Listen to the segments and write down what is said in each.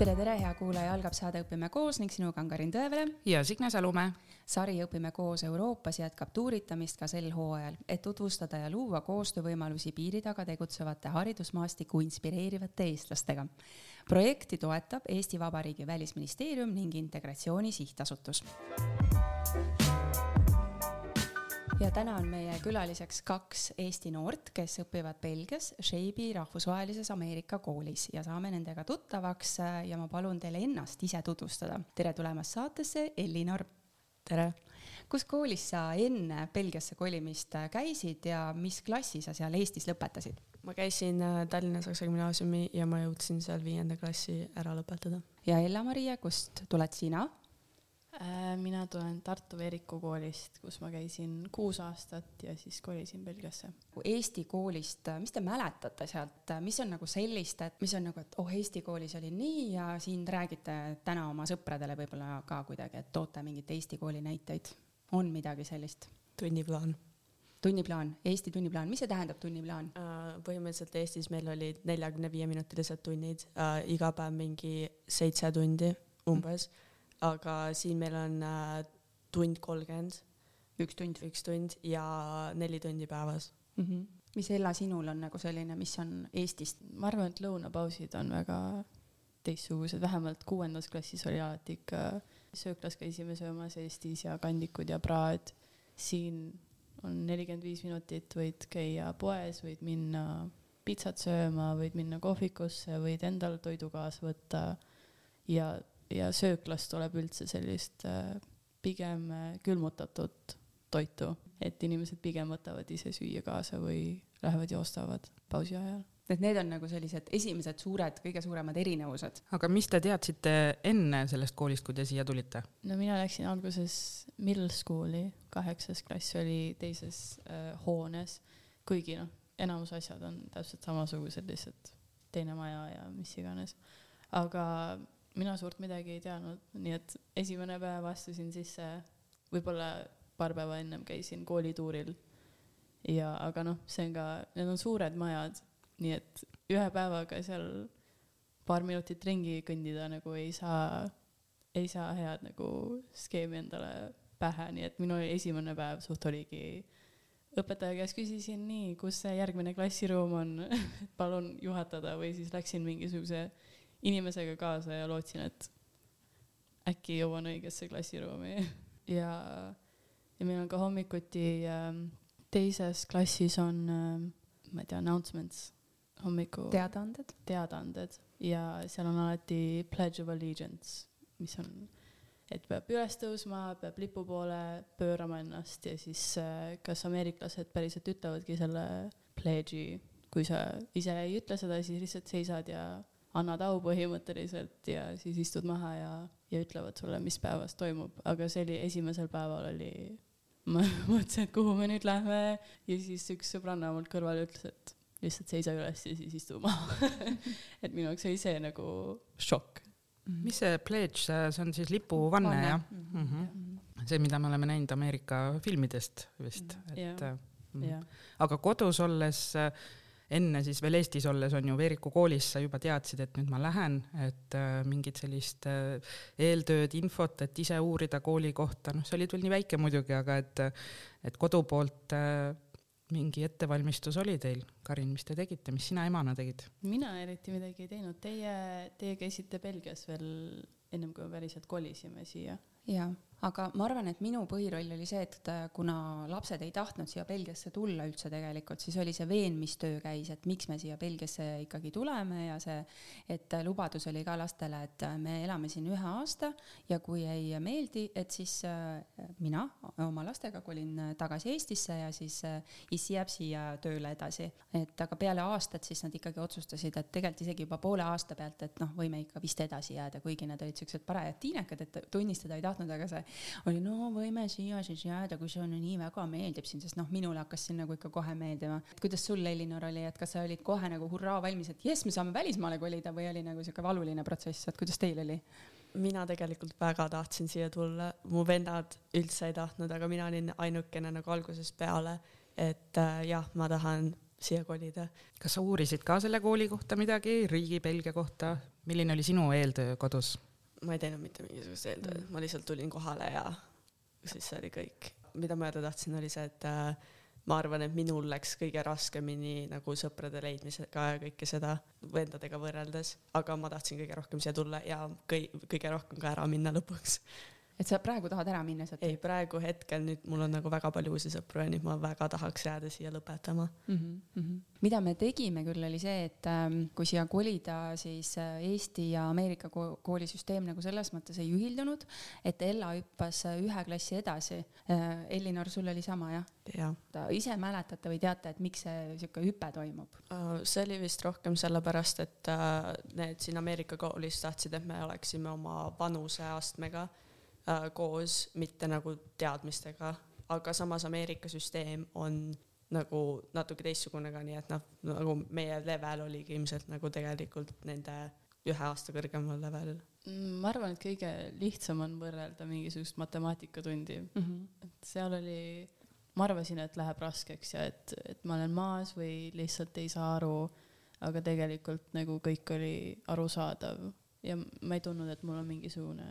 tere, tere, hea kuulaja, algab saade Õpime koos ning sinuga on Karin Tõevere. ja Signe Salumäe. sari Õpime koos Euroopas jätkab tuuritamist ka sel hooajal, et tutvustada ja luua koostöövõimalusi piiri taga tegutsevate haridusmaastikku inspireerivate eestlastega. projekti toetab Eesti Vabariigi Välisministeerium ning Integratsiooni Sihtasutus ja täna on meie külaliseks kaks Eesti noort, kes õpivad Belgias Shape'i rahvusvahelises Ameerika koolis ja saame nendega tuttavaks ja ma palun teil ennast ise tutvustada. tere tulemast saatesse, Ellinor. tere. kus koolis sa enne Belgiasse kolimist käisid ja mis klassi sa seal Eestis lõpetasid? ma käisin äh, Tallinna Saksa Gümnaasiumi ja ma jõudsin seal viienda klassi ära lõpetada. ja Ella-Maria, kust tuled sina? Äh, mina tulen Tartu Veeriku koolist, kus ma käisin kuus aastat ja siis kolisin Belgiasse. Eesti koolist, mis te mäletate sealt, mis on nagu sellist, et mis on nagu, et oh, Eesti koolis oli nii ja siin räägite täna oma sõpradele võib-olla ka kuidagi, et toote mingeid Eesti kooli näiteid. on midagi sellist? tunniplaan. tunniplaan, Eesti tunniplaan, mis see tähendab, tunniplaan? Äh, põhimõtteliselt Eestis meil olid neljakümne viie minutilised tunnid äh,, iga päev mingi seitse tundi umbes mm aga siin meil on äh, tund kolmkümmend. üks tund? üks tund ja neli tundi päevas mm. -hmm. mis Ella sinul on nagu selline, mis on Eestist? ma arvan, et lõunapausid on väga teistsugused, vähemalt kuuendas klassis oli alati ikka sööklas käisime söömas Eestis ja kandikud ja praad. siin on nelikümmend viis minutit, võid käia poes, võid minna pitsat sööma, võid minna kohvikusse, võid endal toidu kaasa võtta ja ja sööklast tuleb üldse sellist äh, pigem äh, külmutatud toitu, et inimesed pigem võtavad ise süüa kaasa või lähevad ja ostavad pausi ajal et need on nagu sellised esimesed suured, kõige suuremad erinevused. aga mis te teadsite enne sellest koolist, kui te siia tulite? no mina läksin alguses middle school'i, kaheksas klass oli teises äh, hoones, kuigi noh, enamus asjad on täpselt samasugused, lihtsalt teine maja ja mis iganes. aga mina suurt midagi ei teadnud, nii et esimene päev astusin sisse, võib-olla paar päeva ennem käisin koolituuril. ja, aga noh, see on ka, need on suured majad, nii et ühe päevaga seal paar minutit ringi kõndida nagu ei saa, ei saa head nagu skeemi endale pähe, nii et minu esimene päev suht oligi õpetaja käest küsisin nii, kus see järgmine klassiruum on palun juhatada või siis läksin mingisuguse inimesega kaasa ja lootsin, et äkki jõuan õigesse klassiruumi ja, ja meil on ka hommikuti äh, teises klassis on äh,, ma ei tea, announcements hommiku. teadaanded. teadaanded ja seal on alati pledge of allegiance, mis on, et peab üles tõusma, peab lipu poole pöörama ennast ja siis äh, kas ameeriklased päriselt ütlevadki selle pledge'i, kui sa ise ei ütle seda, siis lihtsalt seisad ja annad au põhimõtteliselt ja siis istud maha ja, ja ütlevad sulle, mis päevas toimub, aga see oli esimesel päeval oli, ma mõtlesin, et kuhu me nüüd lähme ja siis üks sõbranna mul kõrval ütles, et lihtsalt seisa üles ja siis istu maha et minu jaoks oli see nagu šokk mm. -hmm. mis see pledge, see on siis lipuvanne jah mm? -hmm. see, mida me oleme näinud Ameerika filmidest vist, et yeah. Mm, yeah. aga kodus olles äh, enne siis veel Eestis olles on ju Veeriku koolis sa juba teadsid, et nüüd ma lähen, et äh, mingit sellist äh, eeltööd, infot, et ise uurida kooli kohta, noh, sa olid veel nii väike muidugi, aga et, et kodu poolt äh, mingi ettevalmistus oli teil, Karin, mis te tegite, mis sina emana tegid? mina eriti midagi ei teinud, teie, teie käisite Belgias veel ennem kui me päriselt kolisime siia. jaa aga ma arvan, et minu põhiroll oli see, et kuna lapsed ei tahtnud siia Belgiasse tulla üldse tegelikult, siis oli see veenmistöö käis, et miks me siia Belgiasse ikkagi tuleme ja see, et lubadus oli ka lastele, et me elame siin ühe aasta ja kui ei meeldi, et siis äh, mina oma lastega kolin tagasi Eestisse ja siis äh, issi jääb siia tööle edasi. et aga peale aastat siis nad ikkagi otsustasid, et tegelikult isegi juba poole aasta pealt, et noh, võime ikka vist edasi jääda, kuigi nad olid siuksed parajad tiinekad, et tunnistada ei tahtnud, aga see oli no võime siia siis jääda, kui sulle nii väga meeldib siin, sest noh, minule hakkas siin nagu ikka kohe meeldima. kuidas sul, Elinor, oli, et kas sa olid kohe nagu hurraa valmis, et jess, me saame välismaale kolida või oli nagu sihuke valuline protsess, et kuidas teil oli? mina tegelikult väga tahtsin siia tulla, mu vennad üldse ei tahtnud, aga mina olin ainukene nagu algusest peale, et äh, jah, ma tahan siia kolida. kas sa uurisid ka selle kooli kohta midagi, riigi Belgia kohta, milline oli sinu eeltöö kodus? Ma ei teinud mitte mingisugust eeltööd, ma lihtsalt tulin kohale ja siis see oli kõik. mida ma öelda tahtsin, oli see, et äh, ma arvan, et minul läks kõige raskemini nagu sõprade leidmisega ja kõike seda vendadega võrreldes, aga ma tahtsin kõige rohkem siia tulla ja kõi-, kõige rohkem ka ära minna lõpuks et sa praegu tahad ära minna sealt? ei, praegu hetkel nüüd mul on nagu väga palju uusi sõpru ja nüüd ma väga tahaks jääda siia lõpetama mm. -hmm. mida me tegime küll, oli see, et ähm, kui siia kolida, siis äh, Eesti ja Ameerika ko koolisüsteem nagu selles mõttes ei ühildunud, et Ella hüppas äh, ühe klassi edasi äh,. Ellinor, sul oli sama jah? jah. ise mäletate või teate, et miks see sihuke hüpe toimub uh,? see oli vist rohkem sellepärast, et uh, need siin Ameerika koolis tahtsid, et me oleksime oma vanuseastmega koos, mitte nagu teadmistega, aga samas Ameerika süsteem on nagu natuke teistsugune ka, nii et noh, nagu meie level oligi ilmselt nagu tegelikult nende ühe aasta kõrgemal levelil. Mm, ma arvan, et kõige lihtsam on võrrelda mingisugust matemaatikatundi mm, -hmm. et seal oli, ma arvasin, et läheb raskeks ja et, et ma olen maas või lihtsalt ei saa aru, aga tegelikult nagu kõik oli arusaadav ja ma ei tundnud, et mul on mingisugune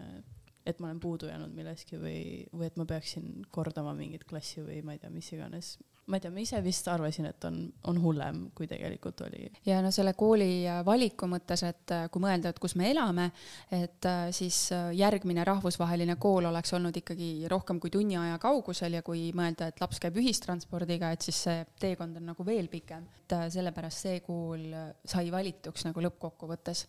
et ma olen puudu jäänud milleski või, või et ma peaksin kordama mingit klassi või ma ei tea, mis iganes. ma ei tea, ma ise vist arvasin, et on, on hullem, kui tegelikult oli. ja no selle kooli äh, valiku mõttes, et äh, kui mõelda, et kus me elame, et äh, siis järgmine rahvusvaheline kool oleks olnud ikkagi rohkem kui tunni aja kaugusel ja kui mõelda, et laps käib ühistranspordiga, et siis see teekond on nagu veel pikem. et sellepärast see kool sai valituks nagu lõppkokkuvõttes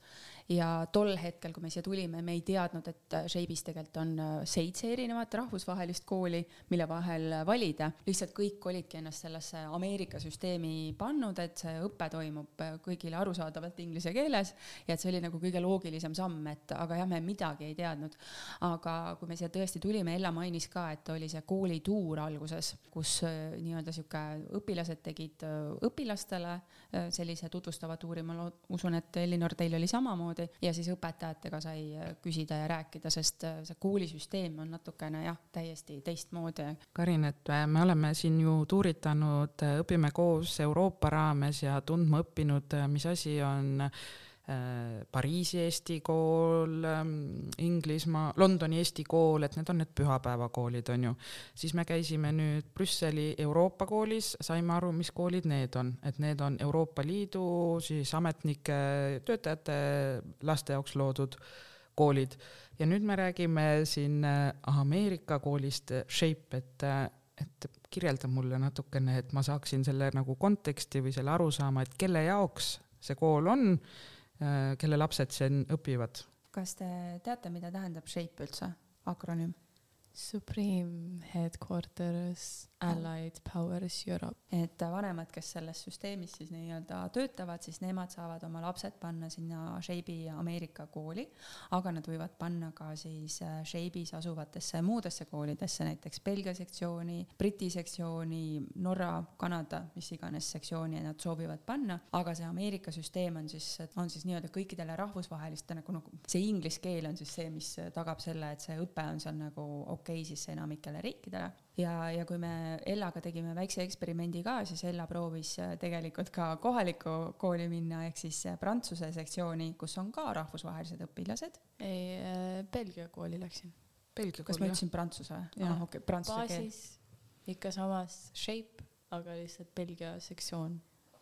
ja tol hetkel, kui me siia tulime, me ei teadnud, et Shape'is tegelikult on äh, seitse erinevat rahvusvahelist kooli, mille vahel valida. lihtsalt kõik olidki ennast sellesse Ameerika süsteemi pannud, et see õpe toimub äh, kõigile arusaadavalt inglise keeles ja et see oli nagu kõige loogilisem samm, et aga jah, me midagi ei teadnud. aga kui me siia tõesti tulime, Ella mainis ka, et oli see koolituur alguses, kus äh, nii-öelda sihuke õpilased tegid õpilastele sellise tutvustava tuuri, ma usun, et Elinor, teil oli samamoodi samamoodi ja siis õpetajatega sai äh, küsida ja rääkida, sest äh, see koolisüsteem on natukene jah, täiesti teistmoodi. Karin, et äh, me oleme siin ju tuuritanud Õpime koos Euroopa raames ja tundma õppinud, mis asi on Pariisi eesti kool, ähm, Inglismaa, Londoni eesti kool, et need on need pühapäevakoolid, on ju. siis me käisime nüüd Brüsseli Euroopa koolis, saime aru, mis koolid need on, et need on Euroopa Liidu siis ametnike, töötajate, laste jaoks loodud koolid. ja nüüd me räägime siin äh, Ameerika koolist Shape, et, äh, et kirjelda mulle natukene, et ma saaksin selle nagu konteksti või selle arusaama, et kelle jaoks see kool on Äh, kelle lapsed siin õpivad. kas te teate, mida tähendab SHAPE üldse, akronüüm? Supreme Headquarters Allied Powers Europe. et vanemad, kes selles süsteemis siis nii-öelda töötavad, siis nemad saavad oma lapsed panna sinna Shape'i Ameerika kooli, aga nad võivad panna ka siis äh, Shape'is asuvatesse muudesse koolidesse, näiteks Belgia sektsiooni, Briti sektsiooni, Norra, Kanada, mis iganes sektsiooni nad soovivad panna, aga see Ameerika süsteem on siis, on siis nii-öelda kõikidele rahvusvahelistele nagu, nagu see inglise keel on siis see, mis tagab selle, et see õpe on seal nagu okei okay siis enamikele riikidele. Ja, ja kui me Ellaga tegime väikse eksperimendi ka, siis Ella proovis äh, tegelikult ka kohalikku kooli minna, ehk siis äh, prantsuse sektsiooni, kus on ka rahvusvahelised õpilased. ei äh,, Belgia kooli läksin. Kas ma ütlesin prantsuse või? aa, okei, prantsuse keel. ikka samas shape, aga lihtsalt Belgia sektsioon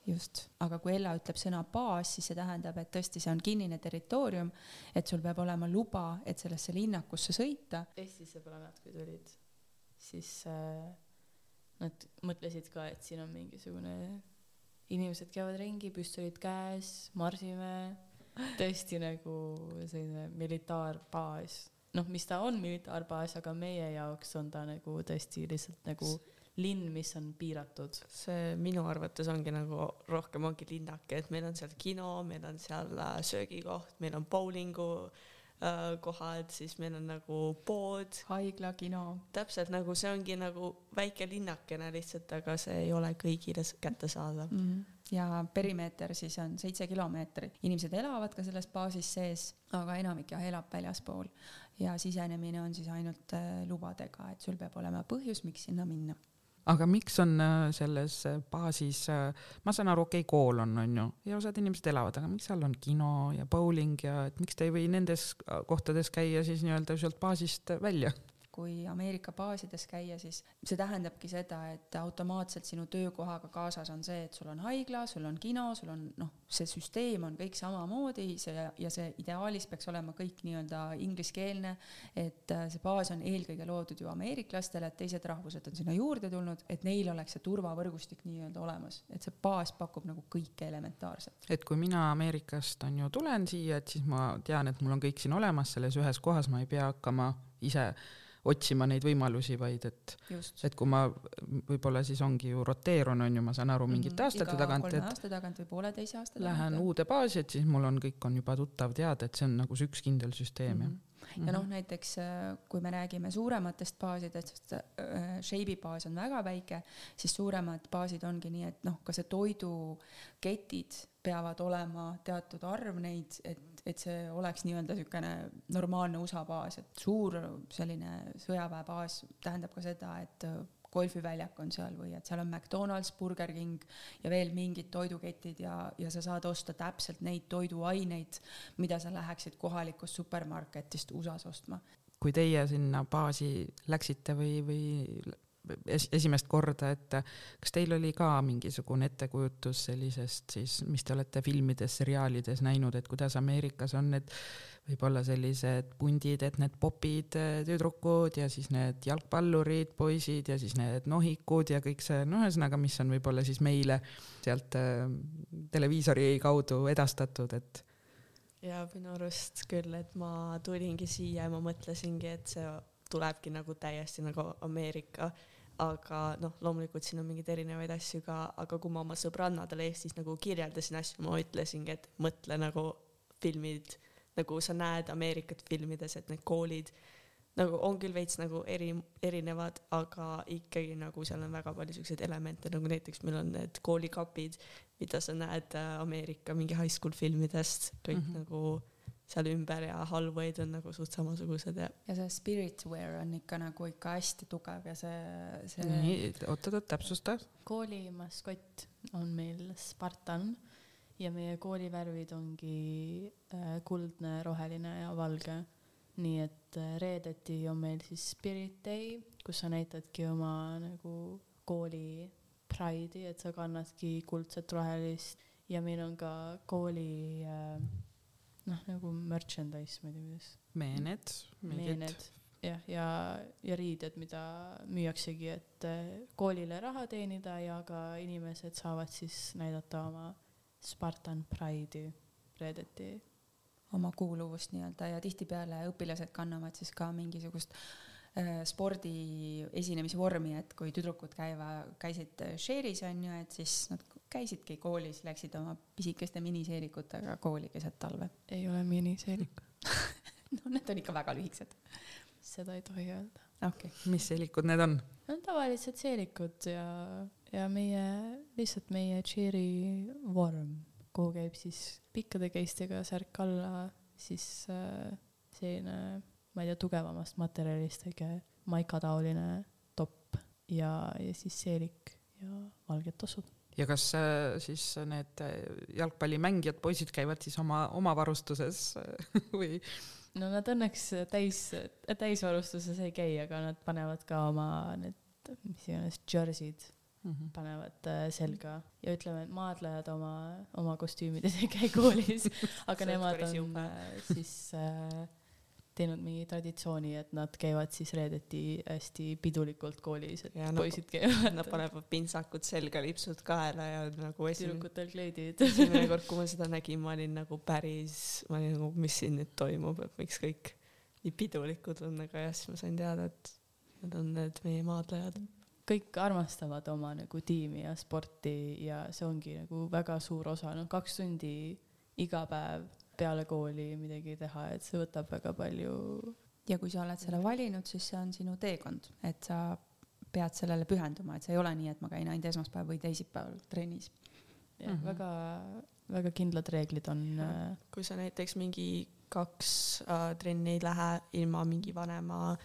just, aga kui Ella ütleb sõna baas, siis see tähendab, et tõesti, see on kinnine territoorium, et sul peab olema luba, et sellesse linnakusse sõita. Eestisse pole nad, kui tulid, siis äh, nad mõtlesid ka, et siin on mingisugune, inimesed käivad ringi, püstolid käes, marsime, tõesti nagu selline militaarbaas. noh, mis ta on militaarbaas, aga meie jaoks on ta nagu tõesti lihtsalt nagu linn, mis on piiratud. see minu arvates ongi nagu rohkem ongi linnake, et meil on seal kino, meil on seal äh, söögikoht, meil on bowlingu äh, kohad, siis meil on nagu pood. haigla, kino. täpselt nagu see ongi nagu väike linnakene lihtsalt, aga see ei ole kõigile kättesaadav mm. -hmm ja perimeeter siis on seitse kilomeetrit. inimesed elavad ka selles baasis sees, aga enamik jah elab väljaspool ja sisenemine on siis ainult äh, lubadega, et sul peab olema põhjus, miks sinna minna aga miks on äh, selles äh, baasis, ma saan aru, okei okay,, kool on, on ju, ja osad inimesed elavad, aga miks seal on kino ja bowling ja et miks te ei või nendes kohtades käia siis nii-öelda sealt baasist välja? Kui Ameerika baasides käia, siis see tähendabki seda, et automaatselt sinu töökohaga kaasas on see, et sul on haigla, sul on kino, sul on noh, see süsteem on kõik samamoodi, see ja see ideaalis peaks olema kõik nii-öelda ingliskeelne, et äh, see baas on eelkõige loodud ju ameeriklastele, et teised rahvused on sinna juurde tulnud, et neil oleks see turvavõrgustik nii-öelda olemas, et see baas pakub nagu kõike elementaarset. et kui mina Ameerikast on ju tulen siia, et siis ma tean, et mul on kõik siin olemas selles ühes kohas, ma ei pea hakkama ise otsima neid võimalusi, vaid et, et kui ma võib-olla siis ongi ju roteerun, on ju, ma saan aru, mhm. mingite mm -hmm. aastate tagant, et aasta tagant või pooleteise aasta tagant. Lähen uude baasi, et siis mul on, kõik on juba tuttav teada, et see on nagu see üks kindel süsteem mm, -hmm. jah ja noh, näiteks äh, kui me räägime suurematest baasidest, sest äh, Shape'i baas on väga väike, siis suuremad baasid ongi nii, et noh, ka see toiduketid peavad olema teatud arv neid, et et see oleks nii-öelda niisugune normaalne USA baas, et suur selline sõjaväebaas tähendab ka seda, et golfiväljak on seal või et seal on McDonalds, Burger King ja veel mingid toiduketid ja, ja sa saad osta täpselt neid toiduaineid, mida sa läheksid kohalikust supermarketist USA-s ostma. kui teie sinna baasi läksite või, või es esimest korda, et kas teil oli ka mingisugune ettekujutus sellisest siis, mis te olete filmides, seriaalides näinud, et kuidas Ameerikas on need võib-olla sellised pundid, et need popid tüdrukud ja siis need jalgpallurid, poisid ja siis need nohikud ja kõik see, no ühesõnaga, mis on võib-olla siis meile sealt äh, televiisori kaudu edastatud, et ja minu arust küll, et ma tulingi siia ja ma mõtlesingi, et see tulebki nagu täiesti nagu Ameerika aga noh, loomulikult siin on mingeid erinevaid asju ka, aga kui ma oma sõbrannadele Eestis nagu kirjeldasin asju, ma ütlesingi, et mõtle nagu filmid, nagu sa näed Ameerikat filmides, et need koolid nagu on küll veits nagu eri, erinevad, aga ikkagi nagu seal on väga palju siukseid elemente, nagu näiteks meil on need koolikapid, mida sa näed äh, Ameerika mingi high school filmidest, kõik mm -hmm. nagu seal ümber ja hallway'd on nagu suht samasugused ja. ja see spirit wear on ikka nagu ikka hästi tugev ja see, see. nii, oot-oot, täpsusta. kooli maskott on meil Spartan ja meie kooli värvid ongi äh, kuldne, roheline ja valge. nii et äh, reedeti on meil siis Spirit Day, kus sa näitadki oma nagu kooli pride'i, et sa kannadki kuldset rohelist ja meil on ka kooli äh, noh, nagu merchandise, ma ei tea, kuidas. meened. meened jah, ja, ja riided, mida müüaksegi, et eh, koolile raha teenida ja ka inimesed saavad siis näidata oma Spartan Pride'i reedeti. oma kuuluvust nii-öelda ja tihtipeale õpilased kannavad siis ka mingisugust äh, spordi esinemisvormi, et kui tüdrukud käiva, käisid share'is on ju, et siis nad käisidki koolis, läksid oma pisikeste miniseelikutega kooli keset talve? ei ole miniseelikud no need on ikka väga lühikesed. seda ei tohi öelda. okei okay., mis seelikud need on? Need on tavalised seelikud ja, ja meie, lihtsalt meie cheer'i vorm, kuhu käib siis pikkade keistega särk alla, siis äh, selline, ma ei tea, tugevamast materjalist väike maikataoline topp ja, ja siis seelik ja valged tossud ja kas äh, siis need äh, jalgpallimängijad, poisid käivad siis oma, oma varustuses või? no nad õnneks täis, täisvarustuses ei käi, aga nad panevad ka oma need, mis iganes, jersey'd mm -hmm. panevad äh, selga ja ütleme, et maadlejad oma, oma kostüümides ei käi koolis aga nemad on siis äh, teinud mingi traditsiooni, et nad käivad siis reedeti hästi pidulikult koolis, et ja poisid käivad. Nad panevad pintsakud selga, lipsud kaela ja nagu esimene. tüdrukutel kleidid. esimene kord, kui ma seda nägin, ma olin nagu päris, ma olin nagu, mis siin nüüd toimub, et miks kõik nii pidulikud on, aga jah, siis ma sain teada, et nad on need meie maadlejad. kõik armastavad oma nagu tiimi ja sporti ja see ongi nagu väga suur osa, noh, kaks tundi iga päev peale kooli midagi teha, et see võtab väga palju. ja kui sa oled selle valinud, siis see on sinu teekond, et sa pead sellele pühenduma, et see ei ole nii, et ma käin ainult esmaspäev või teisipäeval trennis. jah mm -hmm., väga, väga kindlad reeglid on. Äh, kui sa näiteks mingi kaks äh, trenni ei lähe ilma mingi vanema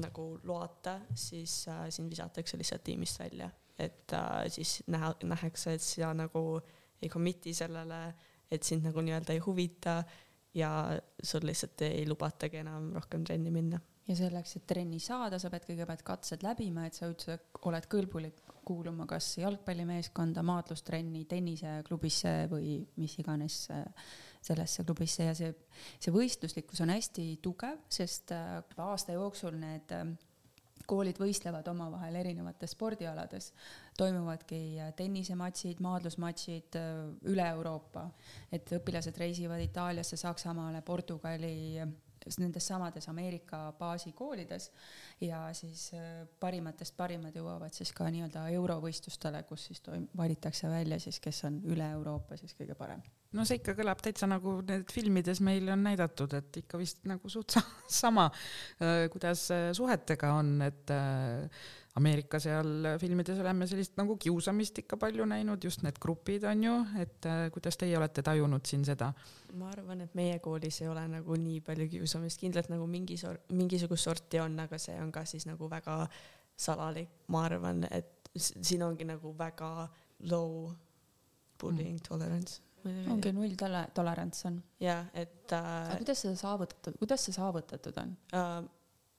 nagu loata, siis äh, sind visatakse lihtsalt tiimist välja, et äh, siis näha, nähakse, et sa nagu ei commit'i sellele, et sind nagu nii-öelda ei huvita ja sul lihtsalt ei lubatagi enam rohkem trenni minna. Ja selleks, et trenni saada, sa pead kõigepealt katsed läbima, et sa üldse oled kõlbulik kuuluma kas jalgpallimeeskonda, maadlustrenni, tenniseklubisse või mis iganes äh, sellesse klubisse. Ja see, see võistluslikkus on hästi tugev, sest äh, aasta jooksul need äh, koolid võistlevad omavahel erinevates spordialades, toimuvadki tennisematšid, maadlusmatšid üle Euroopa, et õpilased reisivad Itaaliasse, Saksamaale, Portugali nendes samades Ameerika baasikoolides. Ja siis äh, parimatest parimad jõuavad siis ka nii-öelda eurovõistlustele, kus siis toim-, valitakse välja siis, kes on üle Euroopa siis kõige parem. No see ikka kõlab täitsa nagu need filmides meil on näidatud, et ikka vist nagu suht sama, äh, kuidas äh, suhetega on, et Ameerika seal filmides oleme sellist nagu kiusamist ikka palju näinud, just need grupid on ju, et äh, kuidas teie olete tajunud siin seda? ma arvan, et meie koolis ei ole nagu nii palju kiusamist, kindlalt nagu mingi sor-, mingisugust sorti on, aga see on ka siis nagu väga salalik, ma arvan, et siin ongi nagu väga low bullying mm. tolerance ongi null tole-, tolerants on. jah, et äh,. aga kuidas seda saavutatud, kuidas see saavutatud on äh,?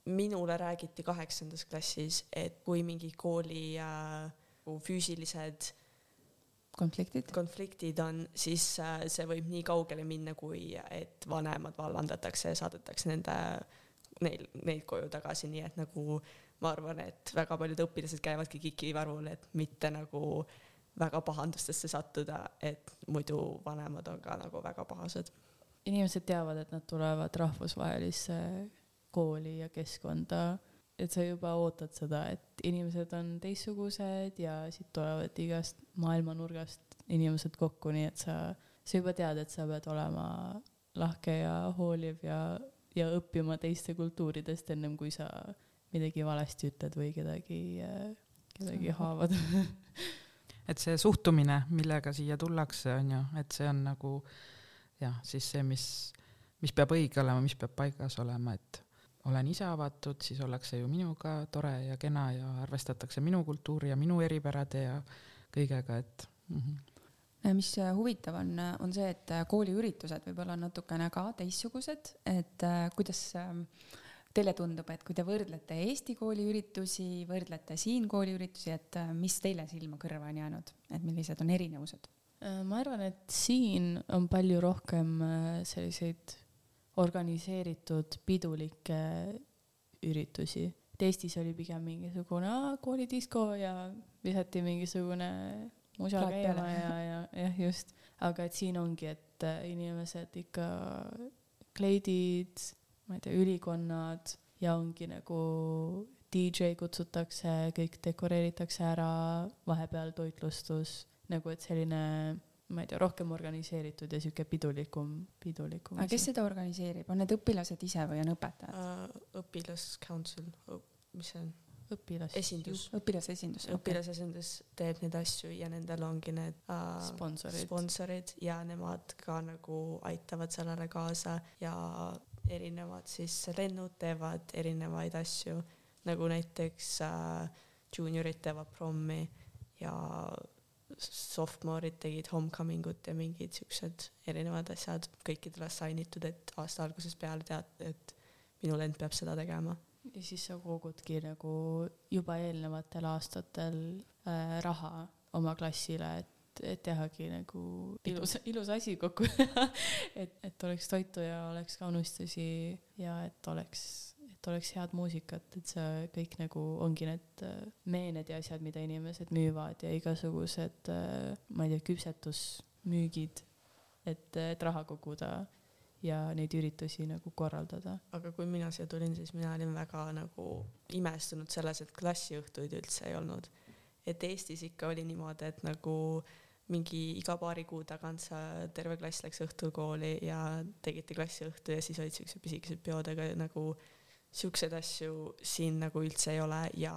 minule räägiti kaheksandas klassis, et kui mingi kooli äh, füüsilised konfliktid, konfliktid on, siis äh, see võib nii kaugele minna, kui et vanemad vallandatakse ja saadetakse nende, neil, neid koju tagasi, nii et nagu ma arvan, et väga paljud õpilased käivadki KIK-i-varvul, et mitte nagu väga pahandustesse sattuda, et muidu vanemad on ka nagu väga pahased. inimesed teavad, et nad tulevad rahvusvahelisse kooli ja keskkonda, et sa juba ootad seda, et inimesed on teistsugused ja siit tulevad igast maailma nurgast inimesed kokku, nii et sa, sa juba tead, et sa pead olema lahke ja hooliv ja, ja õppima teiste kultuuridest, ennem kui sa midagi valesti ütled või kedagi, kedagi haavad et see suhtumine, millega siia tullakse, on ju, et see on nagu jah, siis see, mis, mis peab õige olema, mis peab paigas olema, et olen ise avatud, siis ollakse ju minuga tore ja kena ja arvestatakse minu kultuuri ja minu eripärade ja kõigega, et mm. -hmm. mis huvitav on, on see, et kooliüritused võib-olla on natukene ka teistsugused, et äh, kuidas ähm, teile tundub, et kui te võrdlete Eesti kooliüritusi, võrdlete siin kooliüritusi, et äh, mis teile silma kõrva on jäänud, et millised on erinevused? Äh, ma arvan, et siin on palju rohkem selliseid organiseeritud pidulikke üritusi. et Eestis oli pigem mingisugune koolidisko ja visati mingisugune musa käima ja, ja jah, just. aga et siin ongi, et äh, inimesed ikka kleidid, ma ei tea, ülikonnad ja ongi nagu DJ kutsutakse, kõik dekoreeritakse ära, vahepeal toitlustus, nagu et selline ma ei tea, rohkem organiseeritud ja sihuke pidulikum, pidulikum. aga kes seda organiseerib, on need õpilased ise või on õpetajad uh,? õpilascouncil, mis see on? õpilas. esindus. õpilasesindus. õpilasesindus okay. teeb neid asju ja nendel ongi need uh, sponsorid. sponsorid ja nemad ka nagu aitavad sellele kaasa ja erinevad siis lennud teevad erinevaid asju, nagu näiteks uh, juuniorid teevad prommi ja sophomoorid tegid homecoming ut ja mingid siuksed erinevad asjad, kõikidele assignitud, et aasta algusest peale tead, et minu lend peab seda tegema. ja siis sa kogudki nagu juba eelnevatel aastatel äh, raha oma klassile, et, et tehagi nagu ilus, ilus asi kokku et, et oleks toitu ja oleks ka unistusi ja et oleks et oleks head muusikat, et see kõik nagu ongi need äh, meened ja asjad, mida inimesed müüvad ja igasugused, äh, ma ei tea, küpsetusmüügid, et, et raha koguda ja neid üritusi nagu korraldada. aga kui mina siia tulin, siis mina olin väga nagu imestunud selles, et klassiõhtuid üldse ei olnud. et Eestis ikka oli niimoodi, et nagu mingi iga paari kuu tagant sa, terve klass läks õhtul kooli ja tegite klassiõhtu ja siis olid siuksed pisikesed peod, aga nagu siukseid asju siin nagu üldse ei ole ja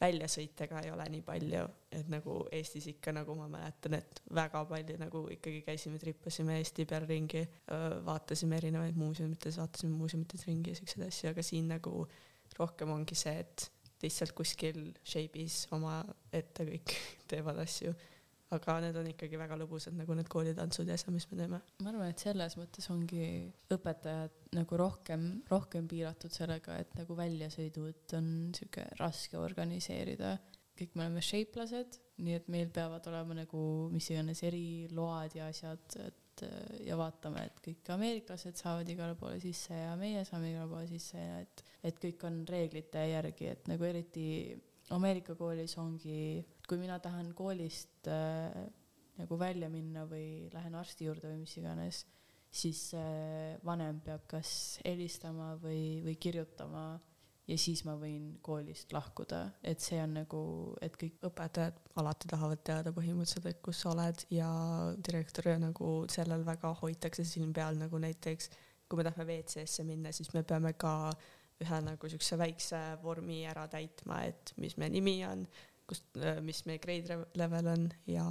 väljasõite ka ei ole nii palju, et nagu Eestis ikka nagu ma mäletan, et väga palju nagu ikkagi käisime, tripasime Eesti peal ringi, vaatasime erinevaid muuseumites, vaatasime muuseumites ringi ja siukseid asju, aga siin nagu rohkem ongi see, et lihtsalt kuskil shape'is omaette kõik teevad asju aga need on ikkagi väga lõbusad, nagu need koolitantsud ja asjad, mis me teeme. ma arvan, et selles mõttes ongi õpetajad nagu rohkem, rohkem piiratud sellega, et nagu väljasõidud on sihuke raske organiseerida. kõik me oleme shape'lased, nii et meil peavad olema nagu mis iganes eriload ja asjad, et ja vaatame, et kõik ameeriklased saavad igale poole sisse ja meie saame igale poole sisse ja et, et kõik on reeglite järgi, et nagu eriti Ameerika koolis ongi kui mina tahan koolist äh, nagu välja minna või lähen arsti juurde või mis iganes, siis äh, vanem peab kas helistama või, või kirjutama ja siis ma võin koolist lahkuda, et see on nagu, et kõik õpetajad alati tahavad teada põhimõtteliselt, et kus sa oled ja direktor ja nagu sellel väga hoitakse silm peal, nagu näiteks kui me tahame WC-sse minna, siis me peame ka ühe nagu siukse väikse vormi ära täitma, et mis meie nimi on kust, äh, mis meie grade level on ja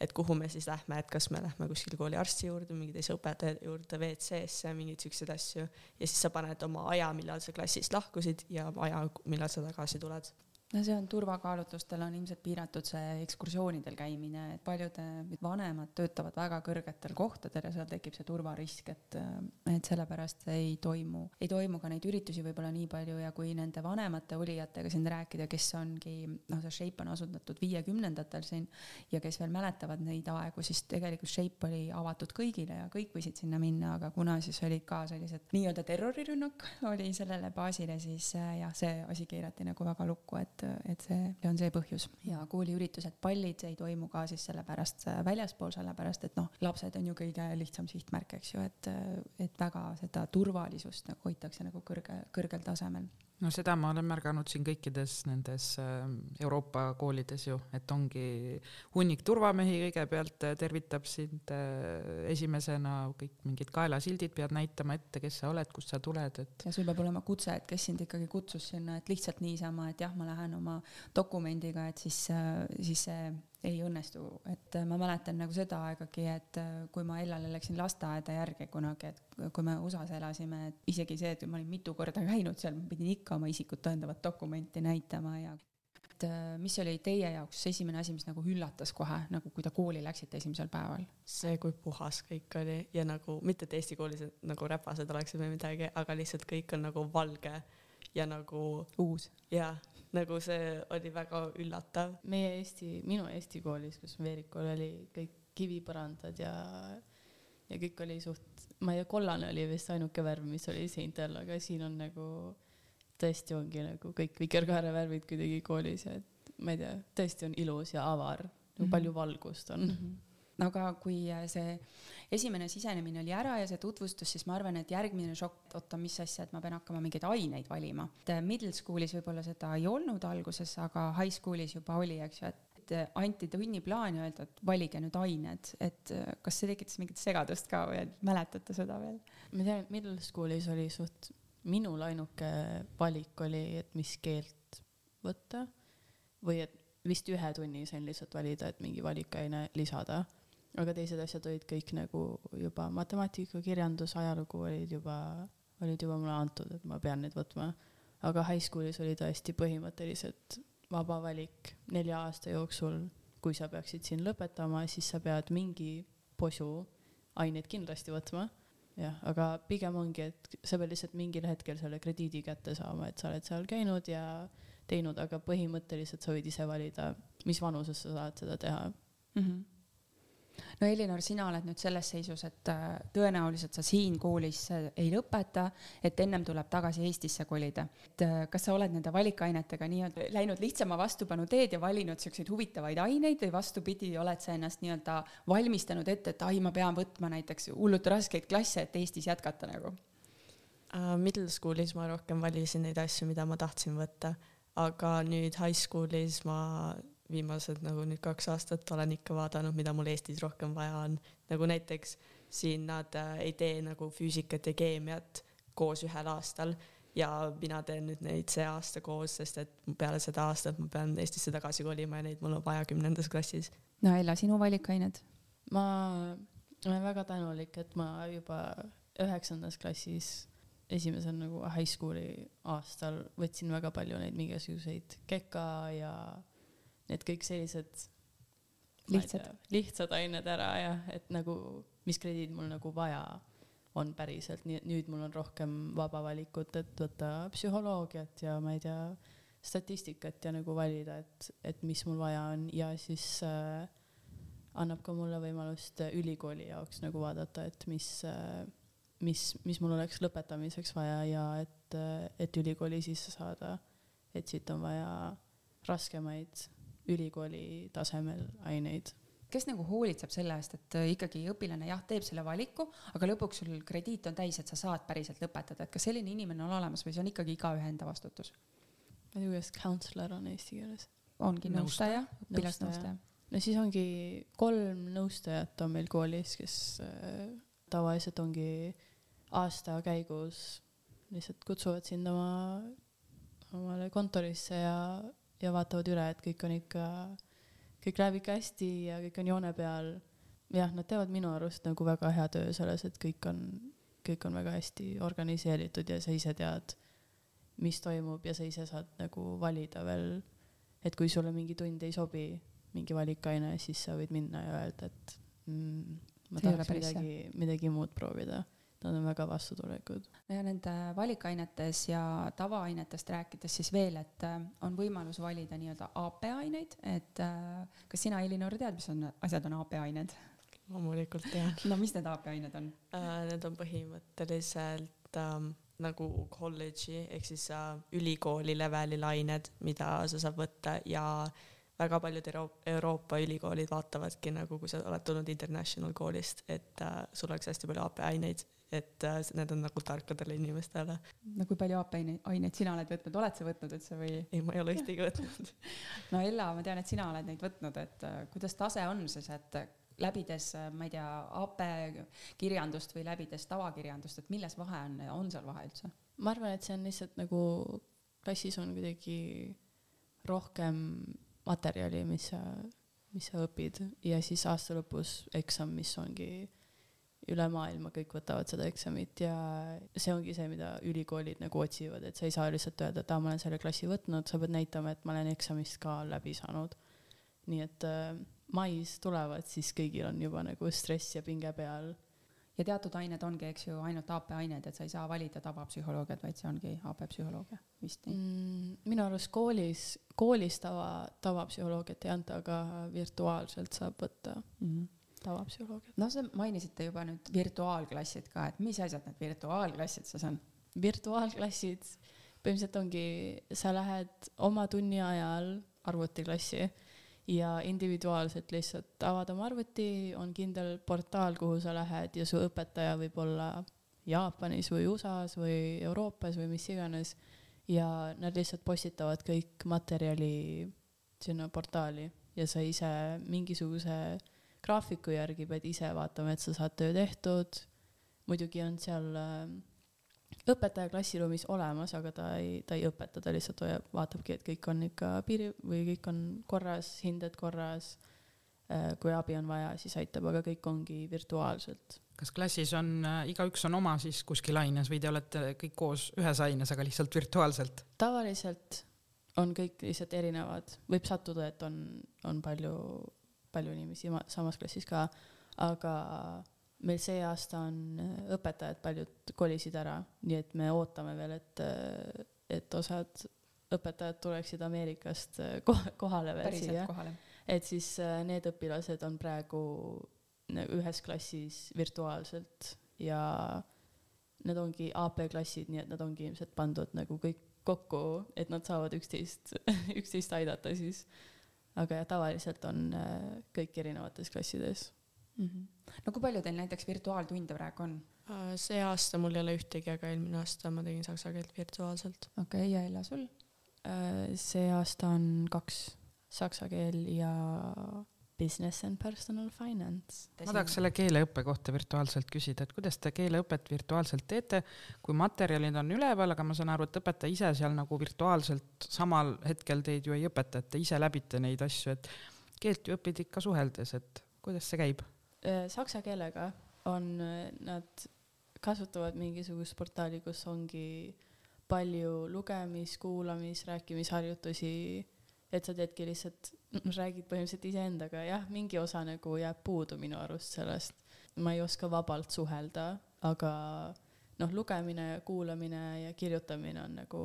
et kuhu me siis lähme, et kas me lähme kuskil kooli arsti juurde, mingi teise õpetaja juurde, WC-sse, mingeid siukseid asju. ja siis sa paned oma aja, millal sa klassist lahkusid ja aja, millal sa tagasi tuled no see on turvakaalutlustel on ilmselt piiratud see ekskursioonidel käimine, et paljud vanemad töötavad väga kõrgetel kohtadel ja seal tekib see turvarisk, et, et sellepärast ei toimu, ei toimu ka neid üritusi võib-olla nii palju ja kui nende vanemate olijatega siin rääkida, kes ongi, noh, see Shape on asutatud viiekümnendatel siin ja kes veel mäletavad neid aegu, siis tegelikult Shape oli avatud kõigile ja kõik võisid sinna minna, aga kuna siis olid ka sellised nii-öelda terrorirünnak oli sellele baasile, siis jah, see asi keerati nagu väga lukku, et et, et see, on see põhjus. Ja kooliüritused, pallid ei toimu ka siis sellepärast väljaspool, sellepärast et noh, lapsed on ju kõige lihtsam sihtmärk, eks ju, et, et väga seda turvalisust nagu hoitakse nagu kõrge, kõrgel tasemel no seda ma olen märganud siin kõikides nendes ähm, Euroopa koolides ju, et ongi hunnik turvamehi kõigepealt äh, tervitab sind äh, esimesena, kõik mingid kaelasildid pead näitama ette, kes sa oled, kust sa tuled, et. ja sul peab olema kutse, et kes sind ikkagi kutsus sinna, et lihtsalt niisama, et jah, ma lähen oma dokumendiga, et siis, äh, siis see ei õnnestu, et äh, ma mäletan nagu seda aegagi, et äh, kui ma Ellale läksin lasteaeda järgi kunagi, et kui me USA-s elasime, et isegi see, et ma olin mitu korda käinud seal, ma pidin ikka oma isikut tõendavat dokumenti näitama ja et äh, mis oli teie jaoks esimene asi, mis nagu üllatas kohe, nagu kui te kooli läksite esimesel päeval? see, kui puhas kõik oli ja nagu mitte, et Eesti koolis nagu räpased oleksid või midagi, aga lihtsalt kõik on nagu valge ja nagu uus. jaa nagu see oli väga üllatav. meie Eesti, minu Eesti koolis, kus Veerikul oli kõik kivipõrandad ja, ja kõik oli suht, ma ei tea, kollane oli vist ainuke värv, mis oli seintel, aga siin on nagu tõesti ongi nagu kõik vikerkaarevärvid kuidagi koolis ja et ma ei tea, tõesti on ilus ja avar mm, -hmm. palju valgust on mm. -hmm aga kui äh, see esimene sisenemine oli ära ja see tutvustus, siis ma arvan, et järgmine šokk, oota, mis asja, et ma pean hakkama mingeid aineid valima. et äh, middle school'is võib-olla seda ei olnud alguses, aga high school'is juba oli, eks ju, et et anti tunniplaan ja öeldi, et valige nüüd ained, et äh, kas see tekitas mingit segadust ka või mäletate seda veel? ma tean, et middle school'is oli suht, minul ainuke valik oli, et mis keelt võtta või et vist ühe tunni sain lihtsalt valida, et mingi valikaine lisada aga teised asjad olid kõik nagu juba matemaatika, kirjandus, ajalugu olid juba, olid juba mulle antud, et ma pean need võtma. aga high school'is oli tõesti põhimõtteliselt vaba valik nelja aasta jooksul, kui sa peaksid siin lõpetama, siis sa pead mingi posu aineid kindlasti võtma. jah, aga pigem ongi, et sa pead lihtsalt mingil hetkel selle krediidi kätte saama, et sa oled seal käinud ja teinud, aga põhimõtteliselt sa võid ise valida, mis vanuses sa saad seda teha mm. -hmm no Elinor, sina oled nüüd selles seisus, et äh, tõenäoliselt sa siin koolis äh, ei lõpeta, et ennem tuleb tagasi Eestisse kolida. et äh, kas sa oled nende valikainetega nii-öelda läinud lihtsama vastupanu teed ja valinud siukseid huvitavaid aineid või vastupidi, oled sa ennast nii-öelda valmistanud ette, et ai, ma pean võtma näiteks hullult raskeid klasse, et Eestis jätkata nagu? Middle school'is ma rohkem valisin neid asju, mida ma tahtsin võtta, aga nüüd high school'is ma viimased nagu nüüd kaks aastat olen ikka vaadanud, mida mul Eestis rohkem vaja on. nagu näiteks siin nad äh, ei tee nagu füüsikat ja keemiat koos ühel aastal ja mina teen nüüd neid see aasta koos, sest et peale seda aastat ma pean Eestisse tagasi kolima ja neid mul on vaja kümnendas klassis. no Ella, sinu valikained? ma olen väga tänulik, et ma juba üheksandas klassis esimesel nagu high school'i aastal võtsin väga palju neid mingisuguseid keka ja need kõik sellised lihtsad, lihtsad ained ära jah, et nagu, mis krediid mul nagu vaja on päriselt, nii et nüüd mul on rohkem vaba valikut, et võtta psühholoogiat ja ma ei tea, statistikat ja nagu valida, et, et mis mul vaja on. Ja siis äh, annab ka mulle võimalust ülikooli jaoks nagu vaadata, et mis äh,, mis, mis mul oleks lõpetamiseks vaja ja et, et ülikooli sisse saada. et siit on vaja raskemaid ülikooli tasemel aineid kes nagu hoolitseb selle eest, et äh, ikkagi õpilane jah, teeb selle valiku, aga lõpuks sul krediit on täis, et sa saad päriselt lõpetada, et kas selline inimene on olemas või see on ikkagi igaühe enda vastutus? ma ei tea, kuidas counselor on eesti keeles. ongi nõustaja, õpilasnõustaja. no siis ongi kolm nõustajat on meil koolis, kes äh, tavaliselt ongi aasta käigus lihtsalt kutsuvad sind oma, omale kontorisse ja, ja vaatavad üle, et kõik on ikka kõik läheb ikka hästi ja kõik on joone peal. jah, nad teevad minu arust nagu väga hea töö selles, et kõik on, kõik on väga hästi organiseeritud ja sa ise tead, mis toimub ja sa ise saad nagu valida veel, et kui sulle mingi tund ei sobi, mingi valikaine, siis sa võid minna ja öelda, et mm, ma tahaks midagi, midagi muud proovida nad on väga vastutulelikud. ja nende valikainetes ja tavaainetest rääkides siis veel, et äh, on võimalus valida nii-öelda AP-aineid, et äh, kas sina, Elinor, tead, mis on, asjad on AP-ained? loomulikult tean. no mis need AP-ained on uh,? Need on põhimõtteliselt um, nagu kolledži ehk siis uh, ülikooli levelil ained, mida sa saad võtta ja väga paljud Euro Euroopa ülikoolid vaatavadki nagu, kui sa oled tulnud international koolist, et uh, sul oleks hästi palju AP aineid et äh, need on nagu tarkadele inimestele. no kui palju AP-aineid sina oled võtnud, oled sa võtnud üldse või? ei, ma ei ole ühtegi võtnud no Ella, ma tean, et sina oled neid võtnud, et äh, kuidas tase on siis, et läbides, äh, ma ei tea, AP kirjandust või läbides tavakirjandust, et milles vahe on, on seal vahe üldse? ma arvan, et see on lihtsalt nagu klassis on kuidagi rohkem materjali, mis sa, mis sa õpid ja siis aasta lõpus eksam, mis ongi üle maailma kõik võtavad seda eksamit ja see ongi see, mida ülikoolid nagu otsivad, et sa ei saa lihtsalt öelda, et aa, ma olen selle klassi võtnud, sa pead näitama, et ma olen eksamist ka läbi saanud. nii et äh, mais tulevad, siis kõigil on juba nagu stress ja pinge peal. ja teatud ained ongi, eks ju, ainult AP ained, et sa ei saa valida tavapsühholoogiat, vaid see ongi AP psühholoogia, vist nii mm,? minu arust koolis, koolis tava, tavapsühholoogiat ei anta, aga virtuaalselt saab võtta mm. -hmm tavapsühholoogiat. noh, sa mainisite juba nüüd virtuaalklassid ka, et mis asjad need virtuaalklassid siis on? virtuaalklassid põhimõtteliselt ongi, sa lähed oma tunni ajal arvutiklassi ja individuaalselt lihtsalt avad oma arvuti, on kindel portaal, kuhu sa lähed ja su õpetaja võib olla Jaapanis või USA-s või Euroopas või mis iganes. ja nad lihtsalt postitavad kõik materjali sinna portaali ja sa ise mingisuguse graafiku järgi pead ise vaatama, et sa saad töö tehtud. muidugi on seal äh, õpetaja klassiruumis olemas, aga ta ei, ta ei õpeta, ta lihtsalt hoiab, vaatabki, et kõik on ikka piiri või kõik on korras, hinded korras. Äh, kui abi on vaja, siis aitab, aga kõik ongi virtuaalselt. kas klassis on äh,, igaüks on oma siis kuskil aines või te olete kõik koos ühes aines, aga lihtsalt virtuaalselt? tavaliselt on kõik lihtsalt erinevad, võib sattuda, et on, on palju palju inimesi samas klassis ka, aga meil see aasta on õpetajad paljud kolisid ära, nii et me ootame veel, et, et osad õpetajad tuleksid Ameerikast kohale veel siia. et siis äh, need õpilased on praegu ühes klassis virtuaalselt ja need ongi AP klassid, nii et nad ongi ilmselt pandud nagu kõik kokku, et nad saavad üksteist, üksteist aidata siis aga jah, tavaliselt on äh, kõik erinevates klassides mm. -hmm. no kui palju teil näiteks virtuaaltunde praegu on? Äh, see aasta mul ei ole ühtegi, aga eelmine aasta ma tegin saksa keelt virtuaalselt. okei okay,, ja Ella, sul? Äh, see aasta on kaks, saksa keel ja business and personal finance. ma tahaks selle keeleõppe kohta virtuaalselt küsida, et kuidas te keeleõpet virtuaalselt teete, kui materjalid on üleval, aga ma saan aru, et õpetaja ise seal nagu virtuaalselt samal hetkel teid ju ei õpeta, et te ise läbite neid asju, et keelt ju õpid ikka suheldes, et kuidas see käib? Saksa keelega on, nad kasutavad mingisugust portaali, kus ongi palju lugemis, kuulamis, rääkimisharjutusi, et sa teedki lihtsalt räägid põhimõtteliselt iseendaga, jah, mingi osa nagu jääb puudu minu arust sellest. ma ei oska vabalt suhelda, aga noh, lugemine, kuulamine ja kirjutamine on nagu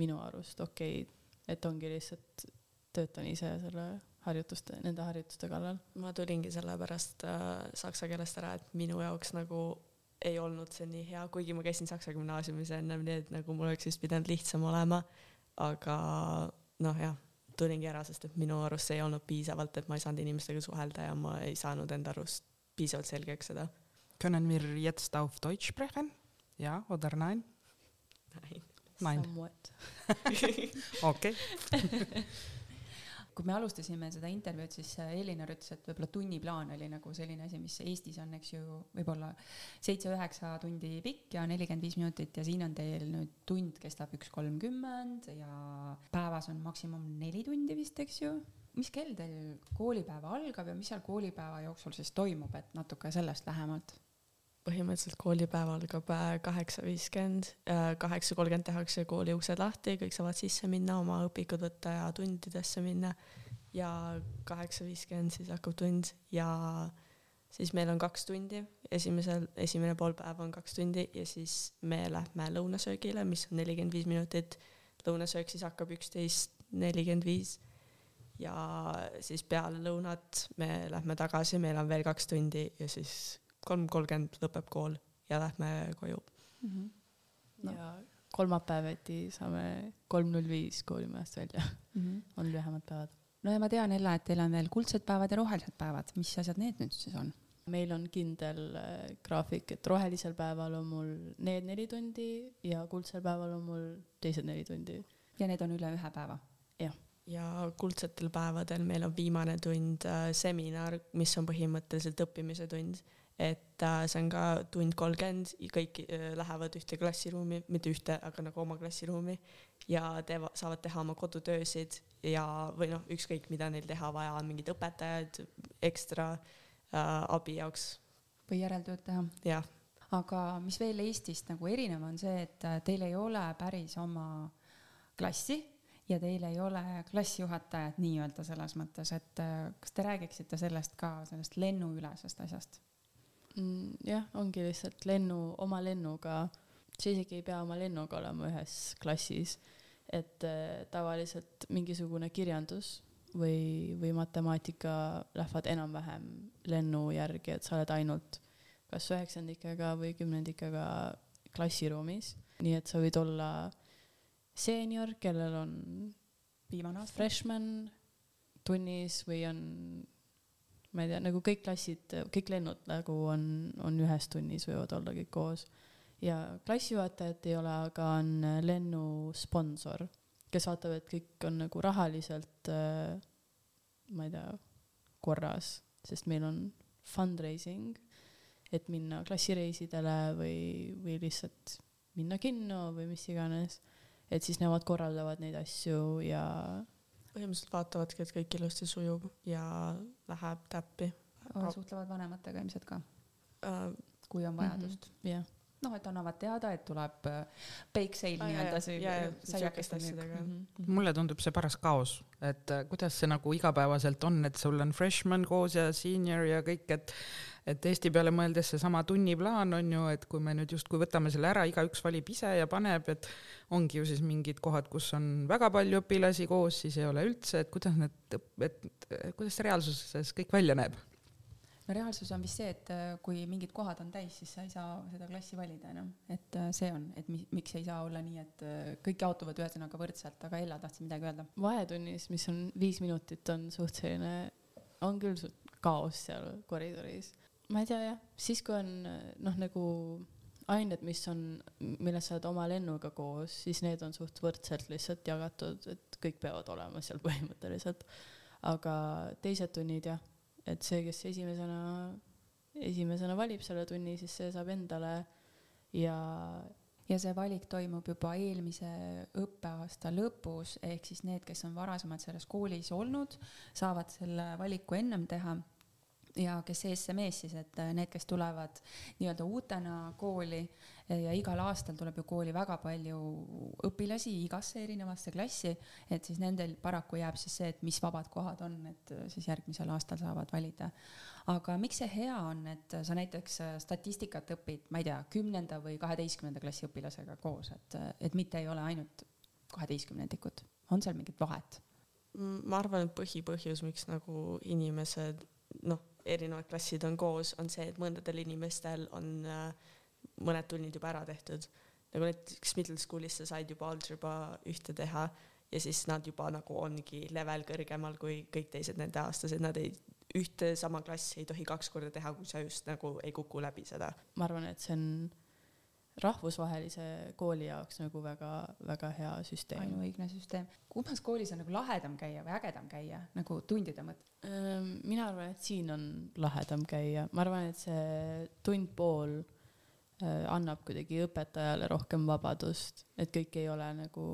minu arust okei okay., et ongi lihtsalt töötan ise selle harjutuste, nende harjutuste kallal. ma tulingi sellepärast äh, saksa keelest ära, et minu jaoks nagu ei olnud see nii hea, kuigi ma käisin saksa gümnaasiumis ennem, nii et nagu mul oleks vist pidanud lihtsam olema. aga noh, jah tulingi ära, sest et minu arust see ei olnud piisavalt, et ma ei saanud inimestega suhelda ja ma ei saanud enda arust piisavalt selgeks seda. Können wir jetzt auf Deutsch sprechen? Ja oder nein? Nein. Nein. okei kui me alustasime seda intervjuud, siis äh, Elinar ütles, et võib-olla tunniplaan oli nagu selline asi, mis Eestis on, eks ju, võib-olla seitse-üheksa tundi pikk ja nelikümmend viis minutit ja siin on teil nüüd tund kestab üks kolmkümmend ja päevas on maksimum neli tundi vist, eks ju. mis kell teil koolipäev algab ja mis seal koolipäeva jooksul siis toimub, et natuke sellest lähemalt põhimõtteliselt koolipäev algab äh, kaheksa viiskümmend, äh, kaheksa kolmkümmend tehakse kooli uksed lahti, kõik saavad sisse minna, oma õpikud võtta ja tundidesse minna. ja kaheksa viiskümmend siis hakkab tund ja siis meil on kaks tundi, esimesel, esimene pool päeva on kaks tundi ja siis me lähme lõunasöögile, mis on nelikümmend viis minutit. lõunasöök siis hakkab üksteist nelikümmend viis ja siis peale lõunat me lähme tagasi, meil on veel kaks tundi ja siis kolm kolmkümmend lõpeb kool ja lähme koju mm. -hmm. No. ja kolmapäeviti saame kolm null viis koolimajast välja mm, -hmm. on lühemad päevad. no ja ma tean, Ella, et teil on veel kuldsed päevad ja rohelised päevad, mis asjad need nüüd siis on? meil on kindel äh, graafik, et rohelisel päeval on mul need neli tundi ja kuldsel päeval on mul teised neli tundi. ja need on üle ühe päeva? jah ja kuldsetel päevadel meil on viimane tund äh, seminar, mis on põhimõtteliselt õppimise tund et äh, see on ka tund kolmkümmend, kõik äh, lähevad ühte klassiruumi, mitte ühte, aga nagu oma klassiruumi ja teevad, saavad teha oma kodutöösid ja, või noh, ükskõik mida neil teha vaja on, mingid õpetajad ekstra äh, abi jaoks. või järeltööd teha. jah. aga mis veel Eestist nagu erinev on see, et äh, teil ei ole päris oma klassi ja teil ei ole klassijuhatajat nii-öelda selles mõttes, et äh, kas te räägiksite sellest ka, sellest lennuülesest asjast? Mm,? jah, ongi lihtsalt lennu, oma lennuga, sa isegi ei pea oma lennuga olema ühes klassis, et äh, tavaliselt mingisugune kirjandus või, või matemaatika lähevad enam-vähem lennu järgi, et sa oled ainult kas üheksandikega või kümnendikega klassiruumis, nii et sa võid olla seenior, kellel on viimane aasta freshman tunnis või on ma ei tea, nagu kõik klassid, kõik lennud nagu on, on ühes tunnis, võivad olla kõik koos. ja klassijuhatajat ei ole, aga on lennu sponsor, kes vaatab, et kõik on nagu rahaliselt äh, ma ei tea, korras, sest meil on fundraising, et minna klassireisidele või, või lihtsalt minna kinno või mis iganes. et siis nemad korraldavad neid asju ja põhimõtteliselt vaatavadki, et kõik ilusti sujub ja läheb täppi. suhtlevad vanematega ilmselt ka uh,, kui on vajadust mm. -hmm. jah noh, et annavad teada, et tuleb äh, bake sale ah, nii-öelda see saiakeste asjadega mm. -hmm. mulle tundub see paras kaos, et äh, kuidas see nagu igapäevaselt on, et sul on freshman koos ja senior ja kõik, et et Eesti peale mõeldes seesama tunniplaan on ju, et kui me nüüd justkui võtame selle ära, igaüks valib ise ja paneb, et ongi ju siis mingid kohad, kus on väga palju õpilasi koos, siis ei ole üldse, et kuidas need, et kuidas see reaalsuses kõik välja näeb? No reaalsus on vist see, et äh, kui mingid kohad on täis, siis sa ei saa seda klassi valida enam, et äh, see on, et mi, miks ei saa olla nii, et äh, kõik jaotuvad ühesõnaga võrdselt, aga Ella tahtsid midagi öelda? vahetunnis, mis on viis minutit, on suht selline, on küll kaos seal koridoris ma ei tea jah, siis kui on noh, nagu ained, mis on, milles sa oled oma lennuga koos, siis need on suht võrdselt lihtsalt jagatud, et kõik peavad olema seal põhimõtteliselt. aga teised tunnid jah, et see, kes esimesena, esimesena valib selle tunni, siis see saab endale ja ja see valik toimub juba eelmise õppeaasta lõpus, ehk siis need, kes on varasemalt selles koolis olnud, saavad selle valiku ennem teha. Ja kes ESM-is siis, et need, kes tulevad nii-öelda uutena kooli ja igal aastal tuleb ju kooli väga palju õpilasi igasse erinevasse klassi, et siis nendel paraku jääb siis see, et mis vabad kohad on, et äh, siis järgmisel aastal saavad valida. aga miks see hea on, et sa näiteks äh, statistikat õpid, ma ei tea, kümnenda või kaheteistkümnenda klassi õpilasega koos, et, et mitte ei ole ainult kaheteistkümnendikud, on seal mingit vahet? ma arvan, et põhipõhjus, miks nagu inimesed noh, erinevad klassid on koos, on see, et mõndadel inimestel on äh, mõned tunnid juba ära tehtud. nagu näiteks middle school'is sa said juba algebra ühte teha ja siis nad juba nagu ongi level kõrgemal kui kõik teised nende aastased, nad ei, ühte sama klassi ei tohi kaks korda teha, kui sa just nagu ei kuku läbi seda. ma arvan, et see on rahvusvahelise kooli jaoks nagu väga-väga hea süsteem. ainuõigne süsteem. kummas koolis on nagu lahedam käia või ägedam käia nagu tundide mõttes? Mina arvan, et siin on lahedam käia, ma arvan, et see tund-pool äh, annab kuidagi õpetajale rohkem vabadust, et kõik ei ole nagu,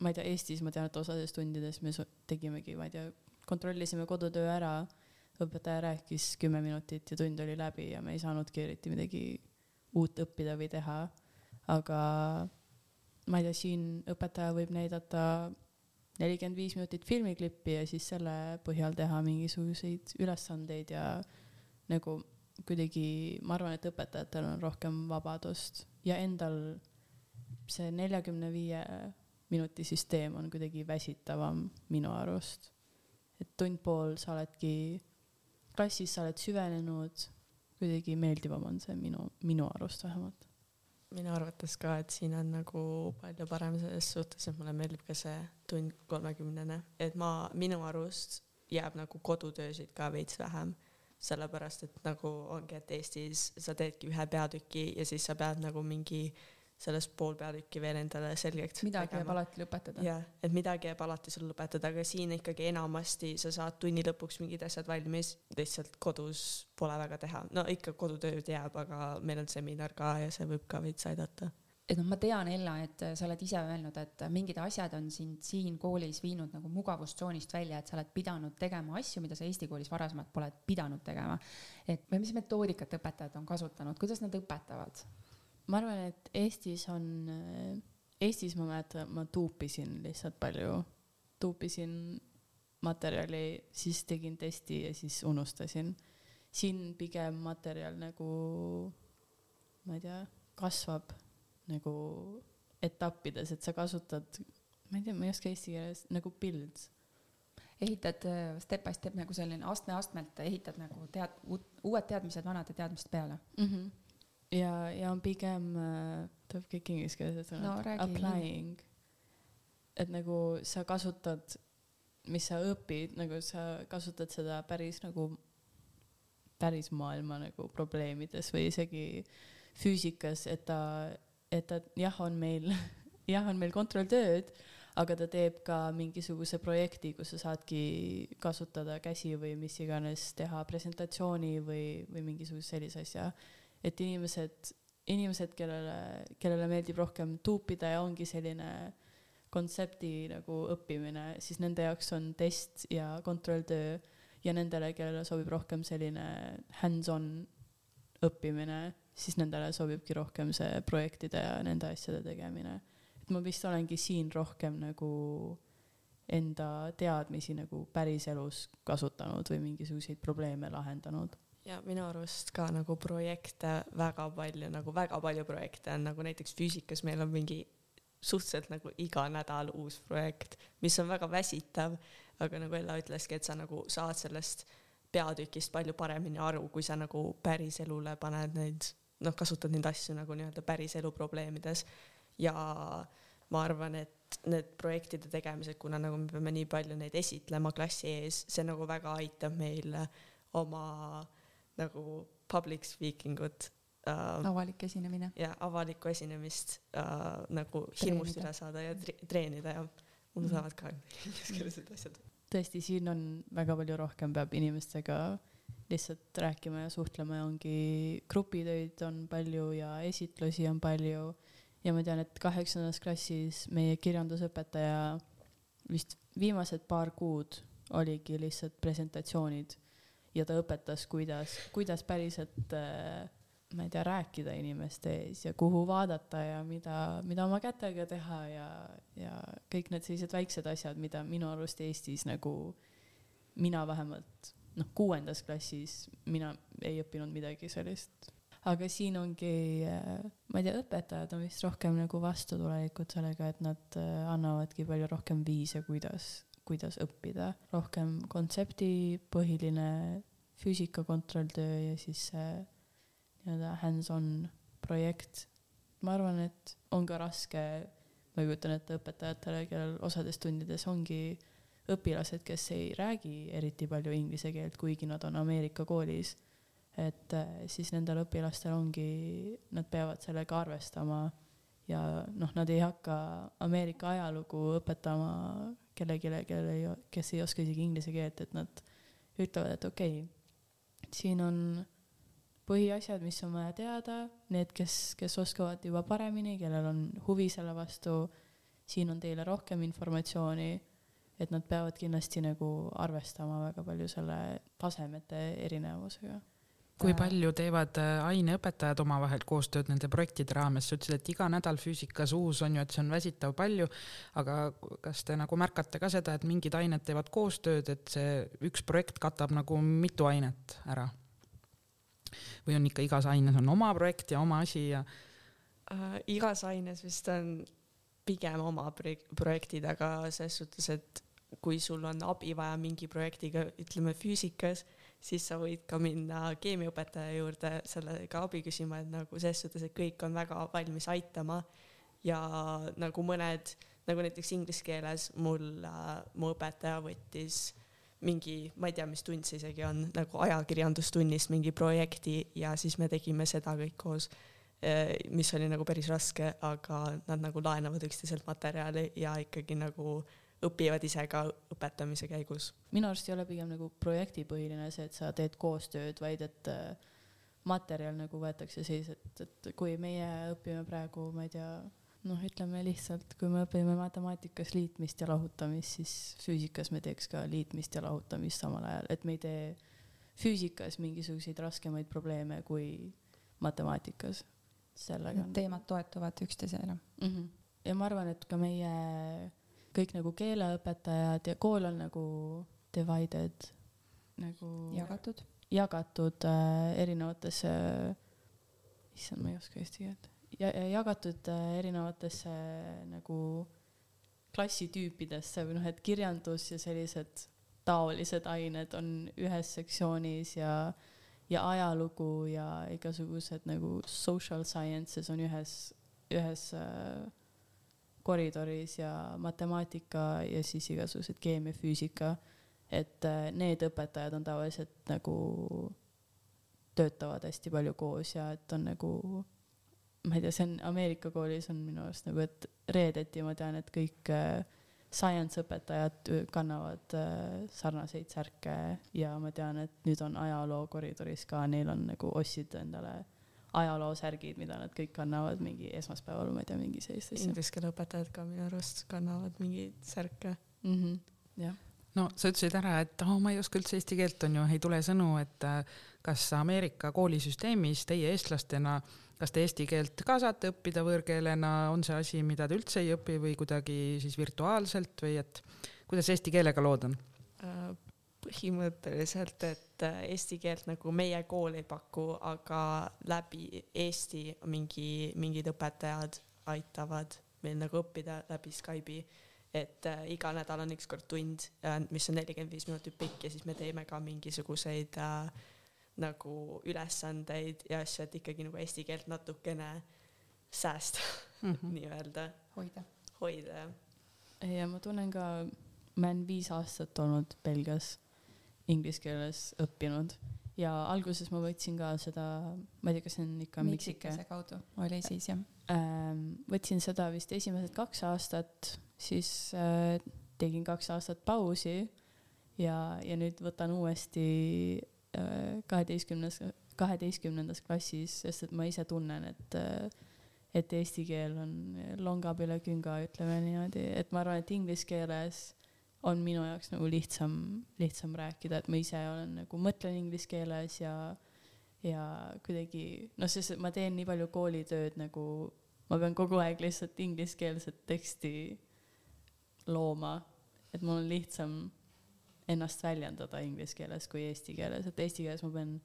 ma ei tea, Eestis ma tean, et osades tundides me tegimegi, ma ei tea, kontrollisime kodutöö ära, õpetaja rääkis kümme minutit ja tund oli läbi ja me ei saanudki eriti midagi uut õppida või teha. aga ma ei tea, siin õpetaja võib näidata nelikümmend viis minutit filmiklippi ja siis selle põhjal teha mingisuguseid ülesandeid ja nagu kuidagi, ma arvan, et õpetajatel on rohkem vabadust ja endal see neljakümne viie minuti süsteem on kuidagi väsitavam minu arust. et tund-pool sa oledki klassis, sa oled süvenenud kuidagi meeldivam on see minu, minu arust vähemalt. minu arvates ka, et siin on nagu palju parem selles suhtes, et mulle meeldib ka see tund kolmekümnene, et ma, minu arust jääb nagu kodutöösid ka veits vähem sellepärast et nagu ongi, et Eestis sa teedki ühe peatüki ja siis sa pead nagu mingi sellest pool peatükki veel endale selgeks midagi tegema. jääb alati lõpetada. jah, et midagi jääb alati sul lõpetada, aga siin ikkagi enamasti sa saad tunni lõpuks mingid asjad valmis, lihtsalt kodus pole väga teha. no ikka kodutööd jääb, aga meil on seminar ka ja see võib ka veits aidata et noh, ma tean, Ella, et sa oled ise öelnud, et mingid asjad on sind siin koolis viinud nagu mugavustsoonist välja, et sa oled pidanud tegema asju, mida sa Eesti koolis varasemalt pole pidanud tegema. et mis metoodikat õpetajad on kasutanud, kuidas nad õpetavad? ma arvan, et Eestis on, Eestis ma mäletan, ma tuupisin lihtsalt palju, tuupisin materjali, siis tegin testi ja siis unustasin. siin pigem materjal nagu, ma ei tea, kasvab nagu etappides, et sa kasutad, ma ei tea, ma ei oska eesti keeles, nagu builds ehitad äh, step by step nagu selline astme-astmelt ehitad nagu tead, uued teadmised vanade teadmiste peale mm. -hmm ja, ja on pigem äh,, tuleb kõik ingliskeelsed sõnad no,, applying. et nagu sa kasutad, mis sa õpid, nagu sa kasutad seda päris nagu, päris maailma nagu probleemides või isegi füüsikas, et ta, et ta jah, on meil jah, on meil kontrolltööd, aga ta teeb ka mingisuguse projekti, kus sa saadki kasutada käsi või mis iganes, teha presentatsiooni või, või mingisuguse sellise asja. Et inimesed, inimesed, kellele, kellele meeldib rohkem tuupida ja ongi selline kontsepti nagu õppimine, siis nende jaoks on test ja kontrolltöö ja nendele, kellele sobib rohkem selline hands-on õppimine, siis nendele sobibki rohkem see projektide ja nende asjade tegemine. et ma vist olengi siin rohkem nagu enda teadmisi nagu päriselus kasutanud või mingisuguseid probleeme lahendanud ja minu arust ka nagu projekte väga palju, nagu väga palju projekte on, nagu näiteks füüsikas meil on mingi suhteliselt nagu iga nädal uus projekt, mis on väga väsitav, aga nagu Ella ütleski, et sa nagu saad sellest peatükist palju paremini aru, kui sa nagu päriselule paned neid, noh, kasutad neid asju nagu nii-öelda päriselu probleemides. ja ma arvan, et need projektide tegemised, kuna nagu me peame nii palju neid esitlema klassi ees, see nagu väga aitab meil oma äh, nagu public speaking ut äh,. avalik esinemine. ja avalikku esinemist äh, nagu hirmust üle saada ja tre treenida ja mul mm saavad ka ingliskeelsed asjad. tõesti, siin on väga palju rohkem peab inimestega lihtsalt rääkima ja suhtlema ja ongi grupitöid on palju ja esitlusi on palju. ja ma tean, et kaheksandas klassis meie kirjandusõpetaja vist viimased paar kuud oligi lihtsalt presentatsioonid ja ta õpetas, kuidas, kuidas päriselt äh, ma ei tea, rääkida inimeste ees ja kuhu vaadata ja mida, mida oma kätega teha ja, ja kõik need sellised väiksed asjad, mida minu arust Eestis nagu mina vähemalt noh, kuuendas klassis mina ei õppinud midagi sellist. aga siin ongi, ma ei tea, õpetajad on vist rohkem nagu vastutulelikud sellega, et nad äh, annavadki palju rohkem viise, kuidas, kuidas õppida, rohkem kontseptipõhiline füüsika kontrolltöö ja siis see nii-öelda hands-on projekt. ma arvan, et on ka raske, ma kujutan ette õpetajatele, kellel osades tundides ongi õpilased, kes ei räägi eriti palju inglise keelt, kuigi nad on Ameerika koolis. et äh, siis nendel õpilastel ongi, nad peavad sellega arvestama ja noh, nad ei hakka Ameerika ajalugu õpetama kellelegi, kellel ei, kes ei oska isegi inglise keelt, et nad ütlevad, et okei okay,, siin on põhiasjad, mis on vaja teada, need, kes, kes oskavad juba paremini, kellel on huvi selle vastu, siin on teile rohkem informatsiooni, et nad peavad kindlasti nagu arvestama väga palju selle tasemete erinevusega kui palju teevad äh, aineõpetajad omavahel koostööd nende projektide raames, sa ütlesid, et iga nädal füüsikas uus on ju, et see on väsitav palju, aga kas te nagu märkate ka seda, et mingid ained teevad koostööd, et see üks projekt katab nagu mitu ainet ära? või on ikka igas aines on oma projekt ja oma asi ja äh,? igas aines vist on pigem oma projektid, aga selles suhtes, et kui sul on abi vaja mingi projektiga, ütleme füüsikas, siis sa võid ka minna keemiaõpetaja juurde sellega abi küsima, et nagu selles suhtes, et kõik on väga valmis aitama. Ja nagu mõned, nagu näiteks inglise keeles mul äh,, mu õpetaja võttis mingi, ma ei tea, mis tund see isegi on, nagu ajakirjandustunnist mingi projekti ja siis me tegime seda kõik koos, eh, mis oli nagu päris raske, aga nad nagu laenavad üksteiselt materjali ja ikkagi nagu õpivad ise ka õpetamise käigus. minu arust ei ole pigem nagu projektipõhiline see, et sa teed koostööd, vaid et eh, materjal nagu võetakse siis, et, et kui meie õpime praegu, ma ei tea, noh, ütleme lihtsalt, kui me õpime matemaatikas liitmist ja lahutamist, siis füüsikas me teeks ka liitmist ja lahutamist samal ajal, et me ei tee füüsikas mingisuguseid raskemaid probleeme kui matemaatikas. sellega teemad toetuvad üksteisele mm. -hmm. ja ma arvan, et ka meie kõik nagu keeleõpetajad ja kool on nagu divided nagu jagatud, jagatud äh, erinevatesse äh,, issand, ma ei oska eesti keelt. Jagatud äh, erinevatesse nagu klassitüüpidesse või noh, et kirjandus ja sellised taolised ained on ühes sektsioonis ja, ja ajalugu ja igasugused nagu social sciences on ühes, ühes äh, koridoris ja matemaatika ja siis igasugused keemia, füüsika. et äh, need õpetajad on tavaliselt nagu töötavad hästi palju koos ja et on nagu ma ei tea, see on Ameerika koolis on minu arust nagu, et reedeti ma tean, et kõik äh, science õpetajad kannavad äh, sarnaseid särke ja ma tean, et nüüd on ajaloo koridoris ka, neil on nagu ostsid endale ajaloosärgid, mida nad kõik kannavad mingi esmaspäeval, ma ei tea, mingi sellist asja. Inglise keele õpetajad ka minu arust kannavad mingeid särke mm. -hmm. jah no sa ütlesid ära, et oh, ma ei oska üldse eesti keelt, on ju, ei tule sõnu, et äh, kas Ameerika koolisüsteemis teie eestlastena äh, kas te eesti keelt ka saate õppida võõrkeelena, on see asi, mida te üldse ei õpi või kuidagi siis virtuaalselt või et kuidas eesti keelega lood on? Põhimõtteliselt, et äh, eesti keelt nagu meie kool ei paku, aga läbi Eesti mingi, mingid õpetajad aitavad meil nagu õppida läbi Skype'i et äh, iga nädal on ükskord tund äh,, mis on nelikümmend viis minutit pikk ja siis me teeme ka mingisuguseid äh, nagu ülesandeid ja asju, et ikkagi nagu eesti keelt natukene säästa mm -hmm. nii-öelda. hoida. hoida, jah. ja ma tunnen ka, ma olen viis aastat olnud Belgias inglise keeles õppinud. Ja alguses ma võtsin ka seda, ma ei tea, kas see on ikka Miksikese kaudu oli siis jah. Ähm,? võtsin seda vist esimesed kaks aastat, siis äh, tegin kaks aastat pausi ja, ja nüüd võtan uuesti äh, kaheteistkümnes, kaheteistkümnendas klassis, sest et ma ise tunnen, et et eesti keel on longab üle künga, ütleme niimoodi, et ma arvan, et inglise keeles on minu jaoks nagu lihtsam, lihtsam rääkida, et ma ise olen nagu mõtlen inglise keeles ja ja kuidagi noh, sest ma teen nii palju koolitööd nagu ma pean kogu aeg lihtsalt ingliskeelset teksti looma, et mul on lihtsam ennast väljendada inglise keeles kui eesti keeles, et eesti keeles ma pean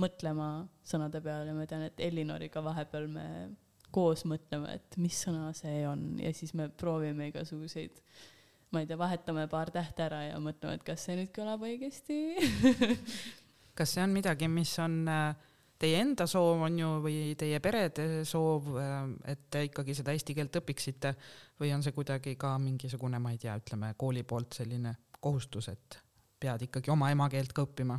mõtlema sõnade peale ma tean, et Elinoriga vahepeal me koos mõtleme, et mis sõna see on ja siis me proovime igasuguseid, ma ei tea, vahetame paar tähte ära ja mõtleme, et kas see nüüd kõlab õigesti kas see on midagi, mis on äh, teie enda soov on ju või teie perede soov, äh, et te ikkagi seda eesti keelt õpiksite või on see kuidagi ka mingisugune, ma ei tea, ütleme kooli poolt selline kohustus, et pead ikkagi oma emakeelt ka õppima?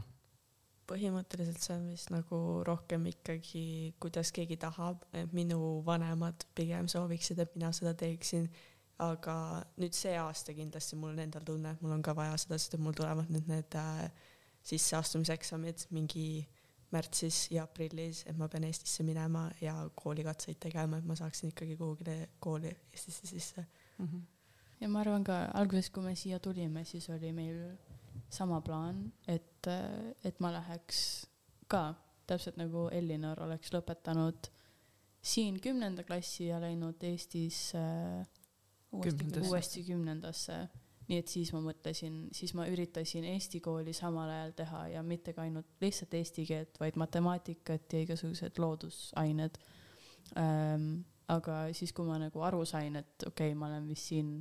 põhimõtteliselt see on vist nagu rohkem ikkagi, kuidas keegi tahab, et minu vanemad pigem sooviksid, et mina seda teeksin. Aga nüüd see aasta kindlasti mul on endal tunne, et mul on ka vaja seda, sest et mul tulevad nüüd need äh, sisseastumiseksamid mingi märtsis ja aprillis, et ma pean Eestisse minema ja koolikatseid tegema, et ma saaksin ikkagi kuhugile kooli Eestisse sisse mm. -hmm. ja ma arvan ka alguses, kui me siia tulime, siis oli meil sama plaan, et, et ma läheks ka täpselt nagu Ellinor oleks lõpetanud siin kümnenda klassi ja läinud Eestis äh, uuesti, uuesti kümnendasse. nii et siis ma mõtlesin, siis ma üritasin Eesti kooli samal ajal teha ja mitte ka ainult lihtsalt eesti keelt, vaid matemaatikat ja igasugused loodusained ähm,. aga siis, kui ma nagu aru sain, et okei okay,, ma olen vist siin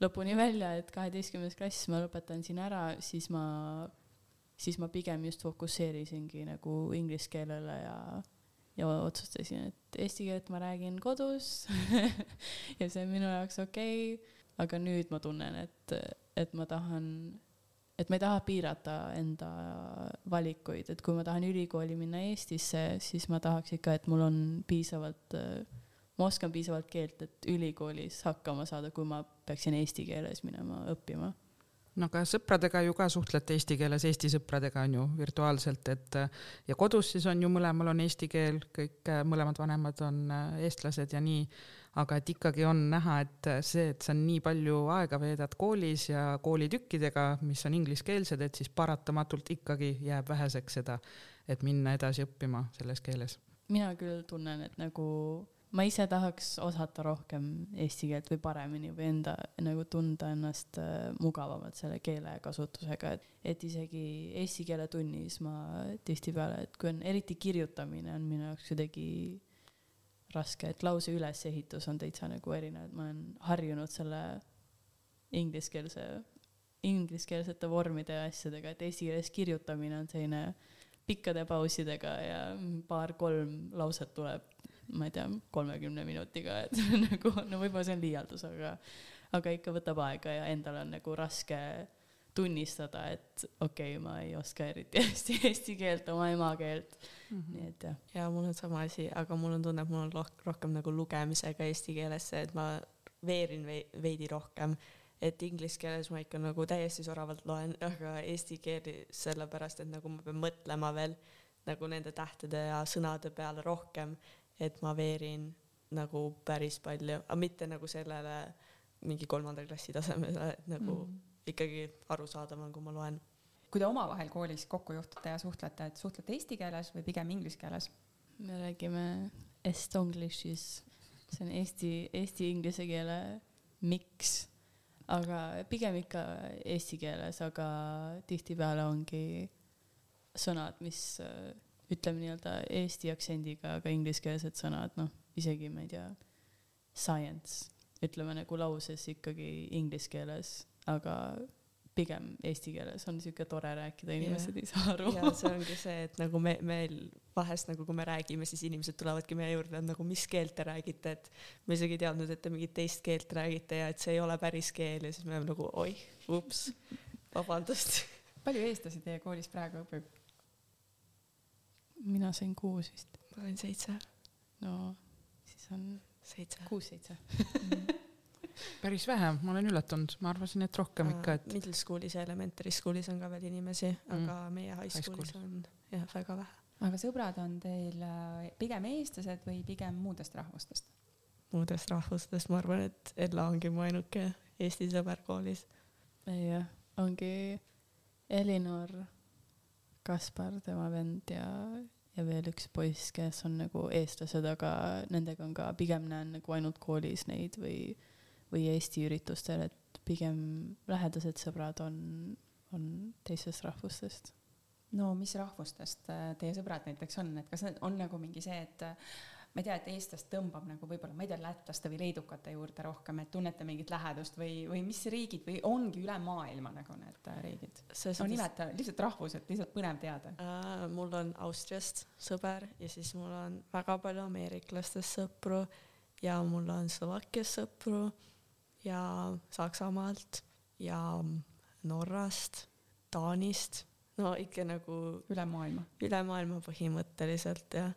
lõpuni välja, et kaheteistkümnes klass ma lõpetan siin ära, siis ma, siis ma pigem just fokusseerisingi nagu inglise keelele ja, ja otsustasin, et eesti keelt ma räägin kodus ja see on minu jaoks okei okay,, aga nüüd ma tunnen, et, et ma tahan, et ma ei taha piirata enda valikuid, et kui ma tahan ülikooli minna Eestisse, siis ma tahaks ikka, et mul on piisavalt ma oskan piisavalt keelt, et ülikoolis hakkama saada, kui ma peaksin eesti keeles minema õppima. No aga sõpradega ju ka suhtlete eesti keeles, Eesti sõpradega on ju virtuaalselt, et ja kodus siis on ju mõlemal on eesti keel, kõik mõlemad vanemad on eestlased ja nii, aga et ikkagi on näha, et see, et sa nii palju aega veedad koolis ja koolitükkidega, mis on ingliskeelsed, et siis paratamatult ikkagi jääb väheseks seda, et minna edasi õppima selles keeles. mina küll tunnen, et nagu ma ise tahaks osata rohkem eesti keelt või paremini või enda nagu tunda ennast äh, mugavamalt selle keelekasutusega, et, et isegi eesti keele tunnis ma tihtipeale, et kui on eriti kirjutamine on minu jaoks kuidagi raske, et lause ülesehitus on täitsa nagu erinev, et ma olen harjunud selle ingliskeelse, ingliskeelsete vormide ja asjadega, et eesti keeles kirjutamine on selline pikkade pausidega ja paar-kolm lauset tuleb ma ei tea, kolmekümne minutiga, et nagu no võib-olla see on liialdus, aga, aga ikka võtab aega ja endal on nagu raske tunnistada, et okei okay,, ma ei oska eriti hästi eesti keelt, oma emakeelt mm, -hmm. nii et jah. ja mul on sama asi, aga mul on tunne, et mul on rohkem, rohkem nagu lugemisega eesti keelesse, et ma veerin veidi rohkem et inglise keeles ma ikka nagu täiesti soravalt loen, aga eesti keeli sellepärast, et nagu ma pean mõtlema veel nagu nende tähtede ja sõnade peale rohkem, et ma veerin nagu päris palju, aga mitte nagu sellele mingi kolmanda klassi tasemele, et nagu mm. ikkagi arusaadav on, kui ma loen. kui te omavahel koolis kokku juhtute ja suhtlete, et suhtlete eesti keeles või pigem inglise keeles? me räägime estonglish'is, see on eesti, eesti-inglise keele miks, aga pigem ikka eesti keeles, aga tihtipeale ongi sõnad, mis ütleme nii-öelda eesti aktsendiga, aga ingliskeelsed sõnad, noh, isegi ma ei tea, science, ütleme nagu lauses ikkagi inglise keeles, aga pigem eesti keeles on siuke tore rääkida, inimesed yeah. ei saa aru. ja see ongi see, et nagu me, meil vahest nagu, kui me räägime, siis inimesed tulevadki meie juurde, et nagu mis keelt te räägite, et me isegi ei teadnud, et te mingit teist keelt räägite ja et see ei ole päris keel ja siis me oleme nagu oih, ups, vabandust. palju eestlasi teie koolis praegu õpib? Mina sain kuus vist. ma sain seitse. no siis on seitse. kuus-seitse päris vähe, ma olen üllatunud, ma arvasin, et rohkem ikka, et. Middle school'is ja elementary school'is on ka veel inimesi mm., aga meie high school'is on jah, väga vähe. aga sõbrad on teil äh, pigem eestlased või pigem muudest rahvustest? muudest rahvustest, ma arvan, et Ella ongi mu ainuke Eesti sõber koolis. jah, ongi Elinor, Kaspar, tema vend ja, ja veel üks poiss, kes on nagu eestlased, aga nendega on ka, pigem näen nagu ainult koolis neid või, või Eesti üritustel, et pigem lähedased sõbrad on, on teistest rahvustest. no mis rahvustest äh, teie sõbrad näiteks on, et kas on nagu mingi see, et ma ei tea, et eestlast tõmbab nagu võib-olla, ma ei tea, lätlaste või leedukate juurde rohkem, et tunnete mingit lähedust või, või mis riigid või ongi üle maailma nagu need äh, riigid? no nimeta lihtsalt rahvused, lihtsalt põnev teada äh,. mul on Austriast sõber ja siis mul on väga palju ameeriklastest sõpru ja mul on Slovakkias sõpru ja Saksamaalt ja Norrast, Taanist, no ikka nagu üle maailma. üle maailma põhimõtteliselt jah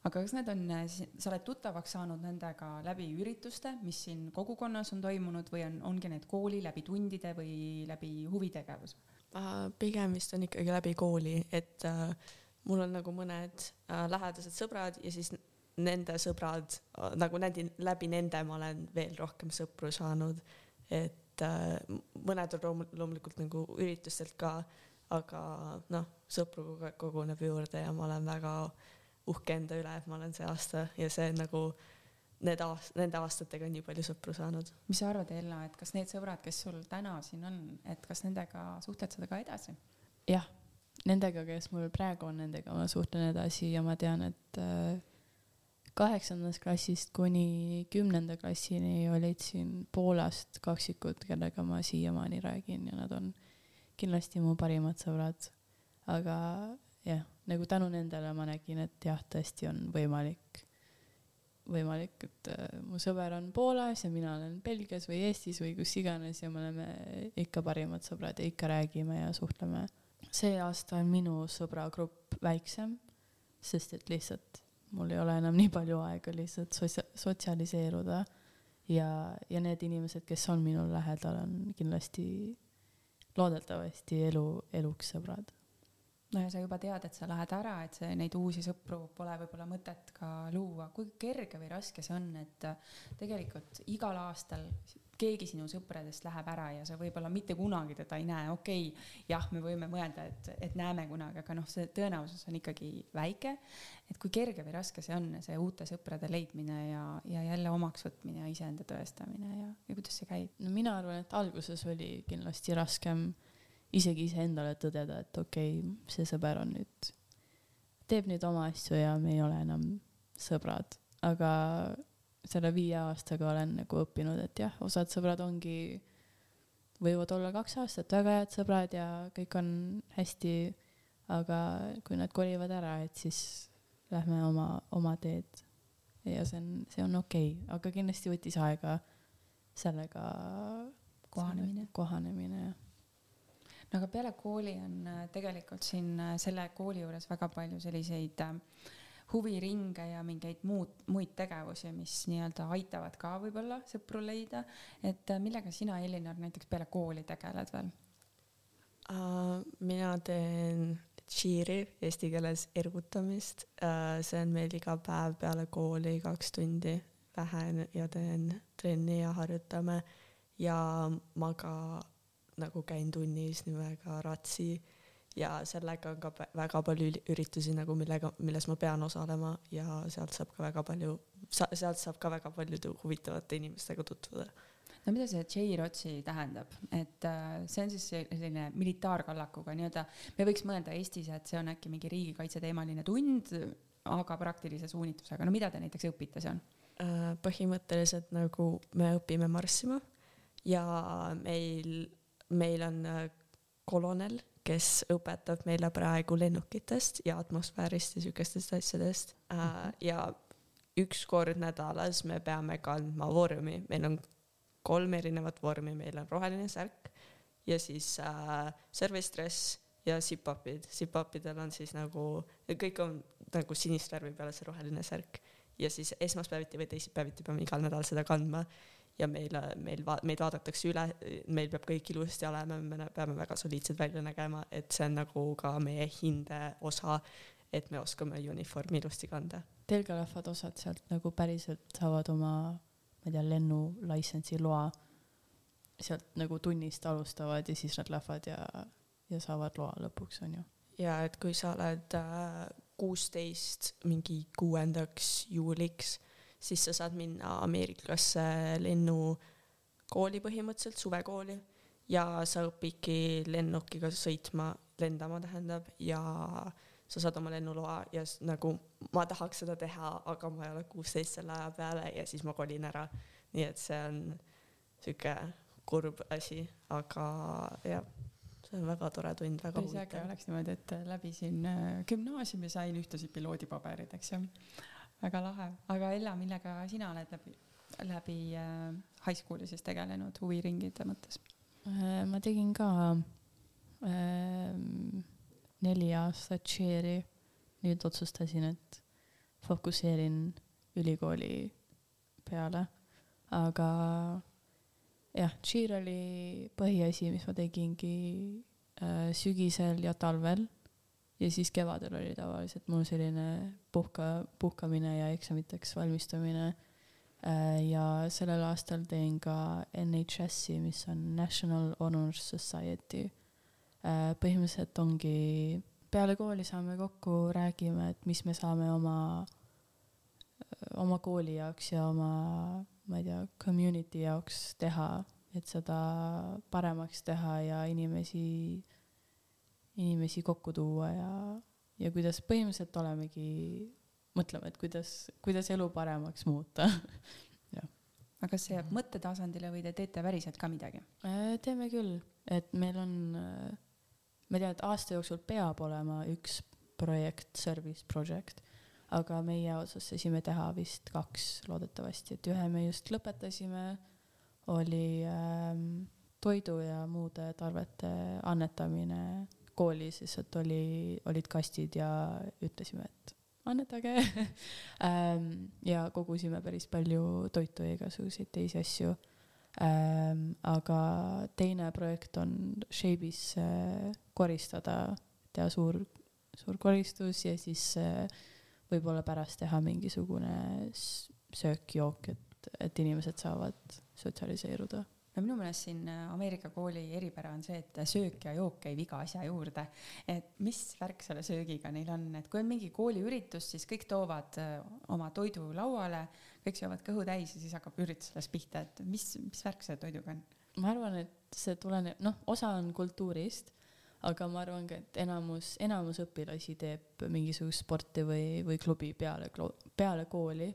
aga kas need on, sa oled tuttavaks saanud nendega läbi ürituste, mis siin kogukonnas on toimunud või on, ongi need kooli läbi tundide või läbi huvitegevuse? pigem vist on ikkagi läbi kooli, et äh, mul on nagu mõned äh, lähedased sõbrad ja siis nende sõbrad äh,, nagu nädi, läbi nende ma olen veel rohkem sõpru saanud. et äh, mõned on loom loomulikult nagu üritustelt ka, aga noh, sõpru kogu aeg koguneb juurde ja ma olen väga äh, uhke enda üle, et ma olen see aasta ja see nagu need aast-, nende aastatega nii palju sõpru saanud. mis sa arvad, Ella, et kas need sõbrad, kes sul täna siin on, et kas nendega suhtled sa ka edasi? jah, nendega, kes mul praegu on, nendega ma suhtlen edasi ja ma tean, et äh, kaheksandast klassist kuni kümnenda klassini olid siin Poolast kaksikud, kellega ma siiamaani räägin ja nad on kindlasti mu parimad sõbrad. aga nagu tänu nendele ma nägin, et jah, tõesti on võimalik, võimalik, et äh, mu sõber on Poolas ja mina olen Belgias või Eestis või kus iganes ja me oleme ikka parimad sõbrad ja ikka räägime ja suhtleme. see aasta on minu sõbragrupp väiksem, sest et lihtsalt mul ei ole enam nii palju aega lihtsalt sotsia-, sotsialiseeruda ja, ja need inimesed, kes on minul lähedal, on kindlasti loodetavasti elu, eluks sõbrad no ja sa juba tead, et sa lähed ära, et see, neid uusi sõpru pole võib-olla mõtet ka luua. kui kerge või raske see on, et äh, tegelikult igal aastal keegi sinu sõpradest läheb ära ja sa võib-olla mitte kunagi teda ei näe, okei okay,, jah, me võime mõelda, et, et näeme kunagi, aga noh, see tõenäosus on ikkagi väike. et kui kerge või raske see on, see uute sõprade leidmine ja, ja jälle omaks võtmine ja iseenda tõestamine ja, ja kuidas see käib? no mina arvan, et alguses oli kindlasti raskem isegi iseendale tõdeda, et okei okay,, see sõber on nüüd, teeb nüüd oma asju ja me ei ole enam sõbrad, aga selle viie aastaga olen nagu õppinud, et jah, osad sõbrad ongi, võivad olla kaks aastat väga head sõbrad ja kõik on hästi, aga kui nad kolivad ära, et siis lähme oma, oma teed. ja see on, see on okei okay., aga kindlasti võttis aega sellega kohanemine, kohanemine, jah no aga peale kooli on äh, tegelikult siin äh, selle kooli juures väga palju selliseid äh, huviringe ja mingeid muud, muid tegevusi, mis nii-öelda aitavad ka võib-olla sõpru leida. et millega sina, Elinor, näiteks peale kooli tegeled veel uh,? mina teen cheer'i, eesti keeles ergutamist uh,. see on meil iga päev peale kooli kaks tundi. Lähen ja teen trenni ja harjutame ja ma ka nagu käin tunnis nimega Ratsi ja sellega on ka väga palju üritusi nagu millega, milles ma pean osalema ja sealt saab ka väga palju, sealt saab ka väga paljude huvitavate inimestega tutvuda. no mida see J-Rotsi tähendab, et äh, see on siis selline militaarkallakuga nii-öelda, me võiks mõelda Eestis, et see on äkki mingi riigikaitse teemaline tund, aga praktilise suunitlusega, no mida te näiteks õpite seal? Äh, põhimõtteliselt nagu me õpime marssima ja meil meil on äh, kolonel, kes õpetab meile praegu lennukitest ja atmosfäärist ja siukestest asjadest. Äh, mhm. ja üks kord nädalas me peame kandma vormi, meil on kolm erinevat vormi, meil on roheline särk ja siis äh, service dress ja sipapid, sipapidel on siis nagu, kõik on nagu sinist värvi peale see roheline särk. Ja siis esmaspäeviti või teisipäeviti peame igal nädalal seda kandma ja meile, meil va-, meid vaadatakse üle, meil peab kõik ilusti olema, me peame väga soliidsed välja nägema, et see on nagu ka meie hinde osa, et me oskame uniformi ilusti kanda. Teil ka lähevad osad sealt nagu päriselt saavad oma, ma ei tea, lennulaisentsi loa sealt nagu tunnist alustavad ja siis nad lähevad ja, ja saavad loa lõpuks, on ju. ja et kui sa oled äh, kuusteist äh, mingi kuuendaks juuliks, siis sa saad minna Ameerikasse lennukooli põhimõtteliselt, suvekooli, ja sa õpidki lennukiga sõitma, lendama tähendab, ja sa saad oma lennuloa ja nagu ma tahaks seda teha, aga ma ei ole kuusteist selle aja peale ja siis ma kolin ära. nii et see on sihuke kurb asi, aga jah, see on väga tore tund, väga huvitav. äge oleks niimoodi, et läbisin äh, gümnaasiumi, sain ühtlasi piloodipaberid, eks ju. Väga lahe, aga Ella, millega sina oled läbi, läbi äh, high school'i siis tegelenud huviringide mõttes äh,? ma tegin ka äh, neli aastat cheer'i, nüüd otsustasin, et fokusseerin ülikooli peale, aga jah, cheer oli põhiasi, mis ma tegingi äh, sügisel ja talvel. Ja siis kevadel oli tavaliselt mul selline puhka, puhkamine ja eksamiteks valmistumine äh,. ja sellel aastal teen ka NHS-i, mis on National Honors Society äh,. põhimõtteliselt ongi, peale kooli saame kokku, räägime, et mis me saame oma, oma kooli jaoks ja oma ma ei tea, community jaoks teha, et seda paremaks teha ja inimesi, inimesi kokku tuua ja, ja kuidas põhimõtteliselt olemegi, mõtleme, et kuidas, kuidas elu paremaks muuta. Aga kas see jääb mõttetasandile või te teete päriselt ka midagi? Äh, teeme küll, et meil on, äh, ma tean, et aasta jooksul peab olema üks projekt, service project aga meie otsustasime teha vist kaks loodetavasti, et ühe me just lõpetasime, oli ähm, toidu ja muude tarvete annetamine koolis, lihtsalt oli, olid kastid ja ütlesime, et annetage ähm, ja kogusime päris palju toitu ja igasuguseid teisi asju ähm,. aga teine projekt on Shape'is äh, koristada, teha suur, suur koristus ja siis äh, võib-olla pärast teha mingisugune söök-jook, et, et inimesed saavad sotsialiseeruda no minu meelest siin äh, Ameerika kooli eripära on see, et söök ja jook käib iga asja juurde. et mis värk selle söögiga neil on, et kui on mingi kooliüritus, siis kõik toovad äh, oma toidu lauale, kõik söövad kõhu täis ja siis hakkab üritus alles pihta, et mis, mis värk selle toiduga on? ma arvan, et see tuleneb, noh, osa on kultuurist aga ma arvan ka, et enamus, enamus õpilasi teeb mingisugust sporti või, või klubi peale, peale kooli.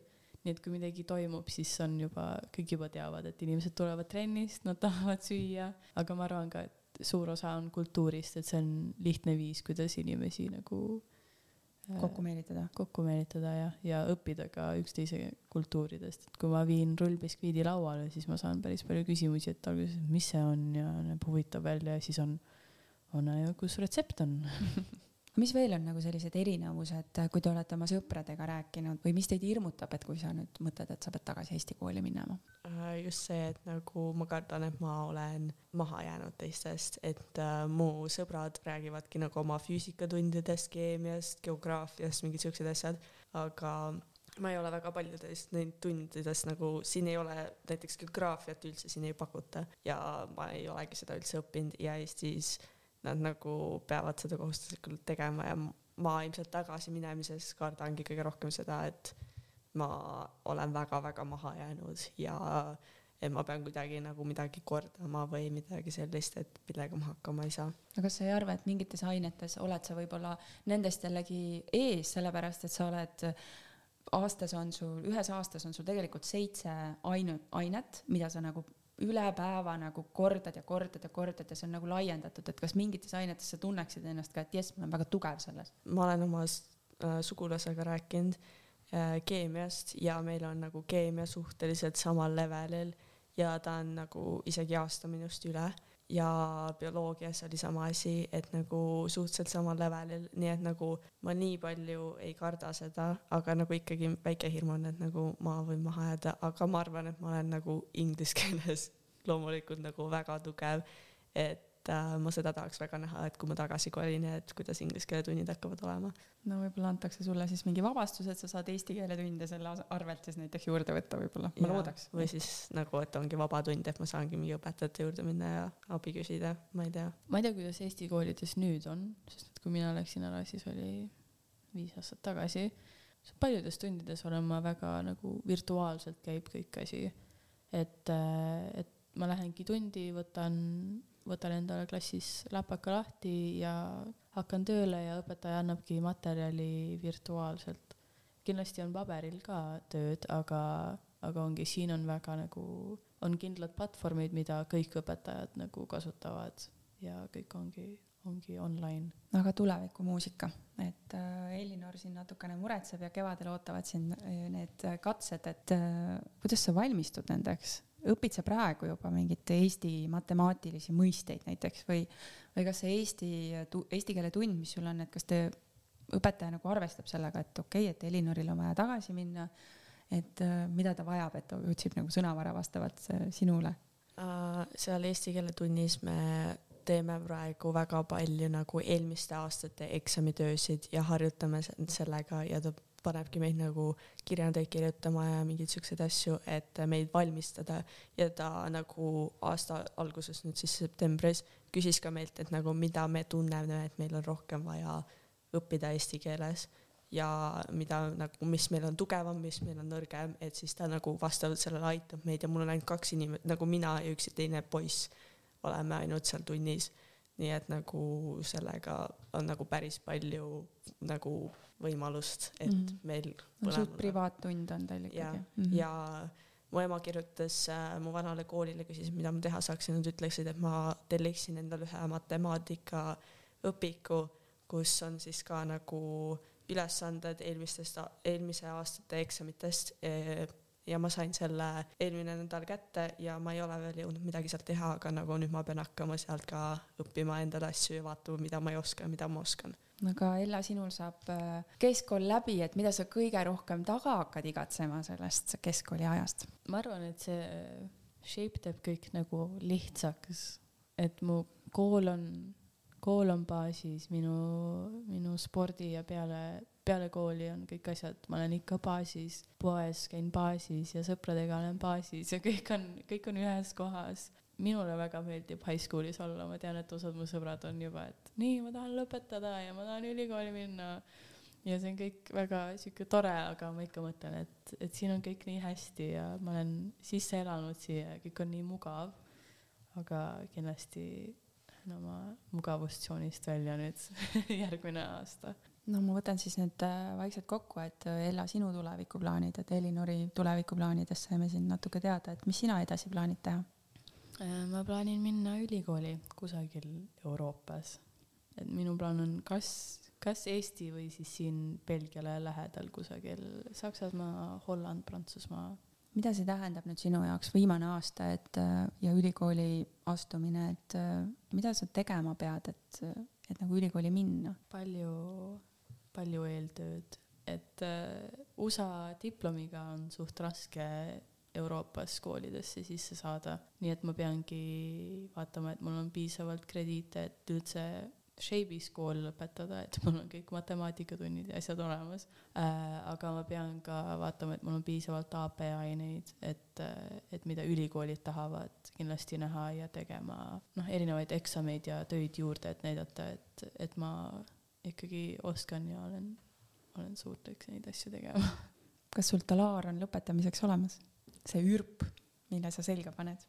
Nii et kui midagi toimub, siis on juba, kõik juba teavad, et inimesed tulevad trennist, nad tahavad süüa, aga ma arvan ka, et suur osa on kultuurist, et see on lihtne viis, kuidas inimesi nagu äh, kokku meelitada. kokku meelitada jah, ja õppida ka üksteise kultuuridest, et kui ma viin rullbiskviidi lauale, siis ma saan päris palju küsimusi, et alguses, mis see on ja näeb huvitav välja ja siis on ole ju, kus retsept on mis veel on nagu sellised erinevused, kui te olete oma sõpradega rääkinud või mis teid hirmutab, et kui sa nüüd mõtled, et sa pead tagasi Eesti kooli minema? Äh, just see, et nagu ma kardan, et ma olen maha jäänud teistest, et äh, mu sõbrad räägivadki nagu oma füüsikatundidest, keemiast, geograafiast, mingid siuksed asjad, aga ma ei ole väga paljudest neid tundidest nagu, siin ei ole näiteks geograafiat üldse siin ei pakuta ja ma ei olegi seda üldse õppinud ja Eestis äh, nad nagu peavad seda kohustuslikult tegema ja ma ilmselt tagasiminemises kardangi kõige rohkem seda, et ma olen väga-väga maha jäänud ja et ma pean kuidagi nagu midagi kordama või midagi sellist, et millega ma hakkama ei saa. aga kas sa ei arva, et mingites ainetes oled sa võib-olla nendest jällegi ees, sellepärast et sa oled aastas on sul, ühes aastas on sul tegelikult seitse ainu-, ainet, mida sa nagu üle päeva nagu kordad ja kordad ja kordad ja see on nagu laiendatud, et kas mingites ainetes sa tunneksid ennast ka, et jess, ma olen väga tugev selles? ma olen oma äh, sugulasega rääkinud äh, keemiast ja meil on nagu keemia suhteliselt samal levelil ja ta on nagu isegi aasta minust üle ja bioloogias oli sama asi, et nagu suhteliselt samal levelil, nii et nagu ma nii palju ei karda seda, aga nagu ikkagi väike hirm on, et nagu ma võin maha jääda, aga ma arvan, et ma olen nagu inglise keeles loomulikult nagu väga tugev, et ma seda tahaks väga näha, et kui ma tagasi kolin, et kuidas inglise keele tunnid hakkavad olema. no võib-olla antakse sulle siis mingi vabastus, et sa saad eesti keele tunde selle arvelt siis näiteks juurde võtta võib-olla, ma loodaks. või siis nagu, et ongi vaba tund, et ma saangi mingi õpetajate juurde minna ja abi küsida, ma ei tea. ma ei tea, kuidas Eesti koolides nüüd on, sest et kui mina läksin ära, siis oli viis aastat tagasi. paljudes tundides olen ma väga nagu virtuaalselt käib kõik asi. et, äh, et ma lähengi tundi, võtan võtan endale klassis läpaka lahti ja hakkan tööle ja õpetaja annabki materjali virtuaalselt. kindlasti on paberil ka tööd, aga, aga ongi, siin on väga nagu, on kindlad platvormid, mida kõik õpetajad nagu kasutavad ja kõik ongi, ongi online. aga tulevikumuusika, et äh, Elinor siin natukene muretseb ja kevadel ootavad siin äh, need katsed, et äh, kuidas sa valmistud nendeks? Õpid sa praegu juba mingeid Eesti matemaatilisi mõisteid näiteks või, või kas see eesti, eesti keele tund, mis sul on, et kas te, õpetaja nagu arvestab sellega, et okei okay,, et Elinoril on vaja tagasi minna, et äh, mida ta vajab, et ta otsib nagu sõnavara vastavalt äh, sinule uh,? seal eesti keele tunnis me teeme praegu väga palju nagu eelmiste aastate eksamitöösid ja harjutame sellega ja ta panebki meid nagu kirjandeid kirjutama ja mingeid siukseid asju, et meid valmistada ja ta nagu aasta alguses, nüüd siis septembris, küsis ka meilt, et nagu mida me tunneme, et meil on rohkem vaja õppida eesti keeles ja mida nagu, mis meil on tugevam, mis meil on nõrgem, et siis ta nagu vastavalt sellele aitab meid ja mul on ainult kaks inimest, nagu mina ja üks teine poiss oleme ainult seal tunnis. Nii et nagu sellega on nagu päris palju nagu võimalust, et mm -hmm. meil no, suht privaattund on teil ikkagi. ja mm, -hmm. ja mu ema kirjutas äh, mu vanale koolile, küsis, mida ma teha saaksin, nad ütleksid, et ma telliksin endale ühe matemaatika õpiku, kus on siis ka nagu ülesanded eelmistest, eelmise aastate eksamitest e ja ma sain selle eelmine nädal kätte ja ma ei ole veel jõudnud midagi sealt teha, aga nagu nüüd ma pean hakkama sealt ka õppima endale asju ja vaatama, mida ma ei oska ja mida ma oskan aga Ella, sinul saab äh, keskkool läbi, et mida sa kõige rohkem taga hakkad igatsema sellest keskkooli ajast? ma arvan, et see shape teeb kõik nagu lihtsaks, et mu kool on, kool on baasis, minu, minu spordi ja peale, peale kooli on kõik asjad, ma olen ikka baasis, poes käin baasis ja sõpradega olen baasis ja kõik on, kõik on ühes kohas minule väga meeldib high school'is olla, ma tean, et osad mu sõbrad on juba, et nii, ma tahan lõpetada ja ma tahan ülikooli minna. ja see on kõik väga sihuke tore, aga ma ikka mõtlen, et, et siin on kõik nii hästi ja ma olen sisse elanud siia ja kõik on nii mugav. aga kindlasti lähen oma mugavustsoonist välja nüüd järgmine aasta no ma võtan siis nüüd äh, vaikselt kokku, et äh, Ella, sinu tulevikuplaanid, et Elinori tulevikuplaanidest saime siin natuke teada, et mis sina edasi plaanid teha? Äh, ma plaanin minna ülikooli kusagil Euroopas. et minu plaan on kas, kas Eesti või siis siin Belgiale lähedal kusagil Saksamaa, Holland, Prantsusmaa. mida see tähendab nüüd sinu jaoks, viimane aasta, et ja ülikooli astumine, et mida sa tegema pead, et, et nagu ülikooli minna? palju, palju eeltööd, et USA diplomiga on suht raske Euroopas koolidesse sisse saada. nii et ma peangi vaatama, et mul on piisavalt krediite, et üldse Shape'is kool lõpetada, et mul on kõik matemaatikatunnid ja asjad olemas äh,. aga ma pean ka vaatama, et mul on piisavalt AP aineid, et, et mida ülikoolid tahavad kindlasti näha ja tegema noh, erinevaid eksameid ja töid juurde, et näidata, et, et ma ikkagi oskan ja olen, olen suuteline neid asju tegema. kas sul talaar on lõpetamiseks olemas? see ürp, mille sa selga paned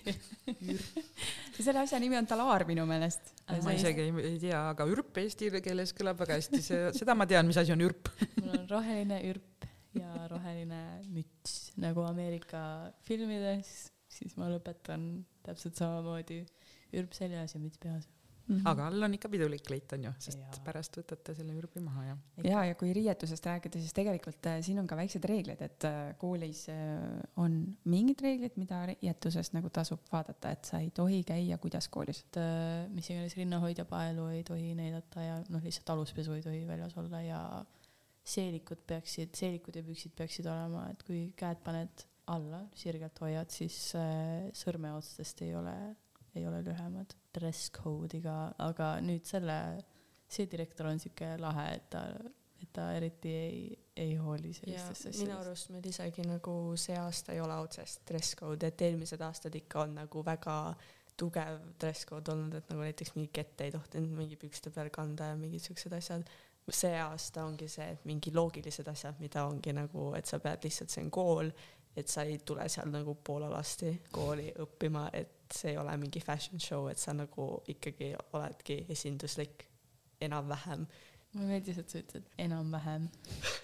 selle asja nimi on talaar minu meelest. ma isegi ei, ei tea, aga ürp eesti keeles kõlab väga hästi, see, seda ma tean, mis asi on ürp mul on roheline ürp ja roheline müts nagu Ameerika filmides, siis ma lõpetan täpselt samamoodi, ürp seljas ja müts peas -hmm. aga all on ikka pidulik kleit on ju, sest ja. pärast võtate selle ürbi maha ja. ja, ja kui riietusest rääkida, siis tegelikult äh, siin on ka väiksed reeglid, et äh, koolis äh, on mingid reeglid, mida riietusest nagu tasub vaadata, et sa ei tohi käia kuidas koolis. et mis iganes rinnahoidja paelu ei tohi näidata ja noh, lihtsalt aluspesu ei tohi väljas olla ja seelikud peaksid, seelikud ja püksid peaksid olema, et kui käed paned alla, sirgelt hoiad, siis äh, sõrmeotstest ei ole, ei ole lühemad. Dress code'iga, aga nüüd selle, see direktor on sihuke lahe, et ta, et ta eriti ei, ei hooli sellistest asjadest. minu arust meil isegi nagu see aasta ei ole otsest dress code, et eelmised aastad ikka on nagu väga tugev dress code olnud, et nagu näiteks mingi kette ei tohtinud mingi pükste peal kanda ja mingid siuksed asjad see aasta ongi see, et mingi loogilised asjad, mida ongi nagu, et sa pead lihtsalt, see on kool, et sa ei tule seal nagu poolalasti kooli õppima, et see ei ole mingi fashion show, et sa nagu ikkagi oledki esinduslik enam-vähem. mulle meeldis, et sa ütled enam-vähem,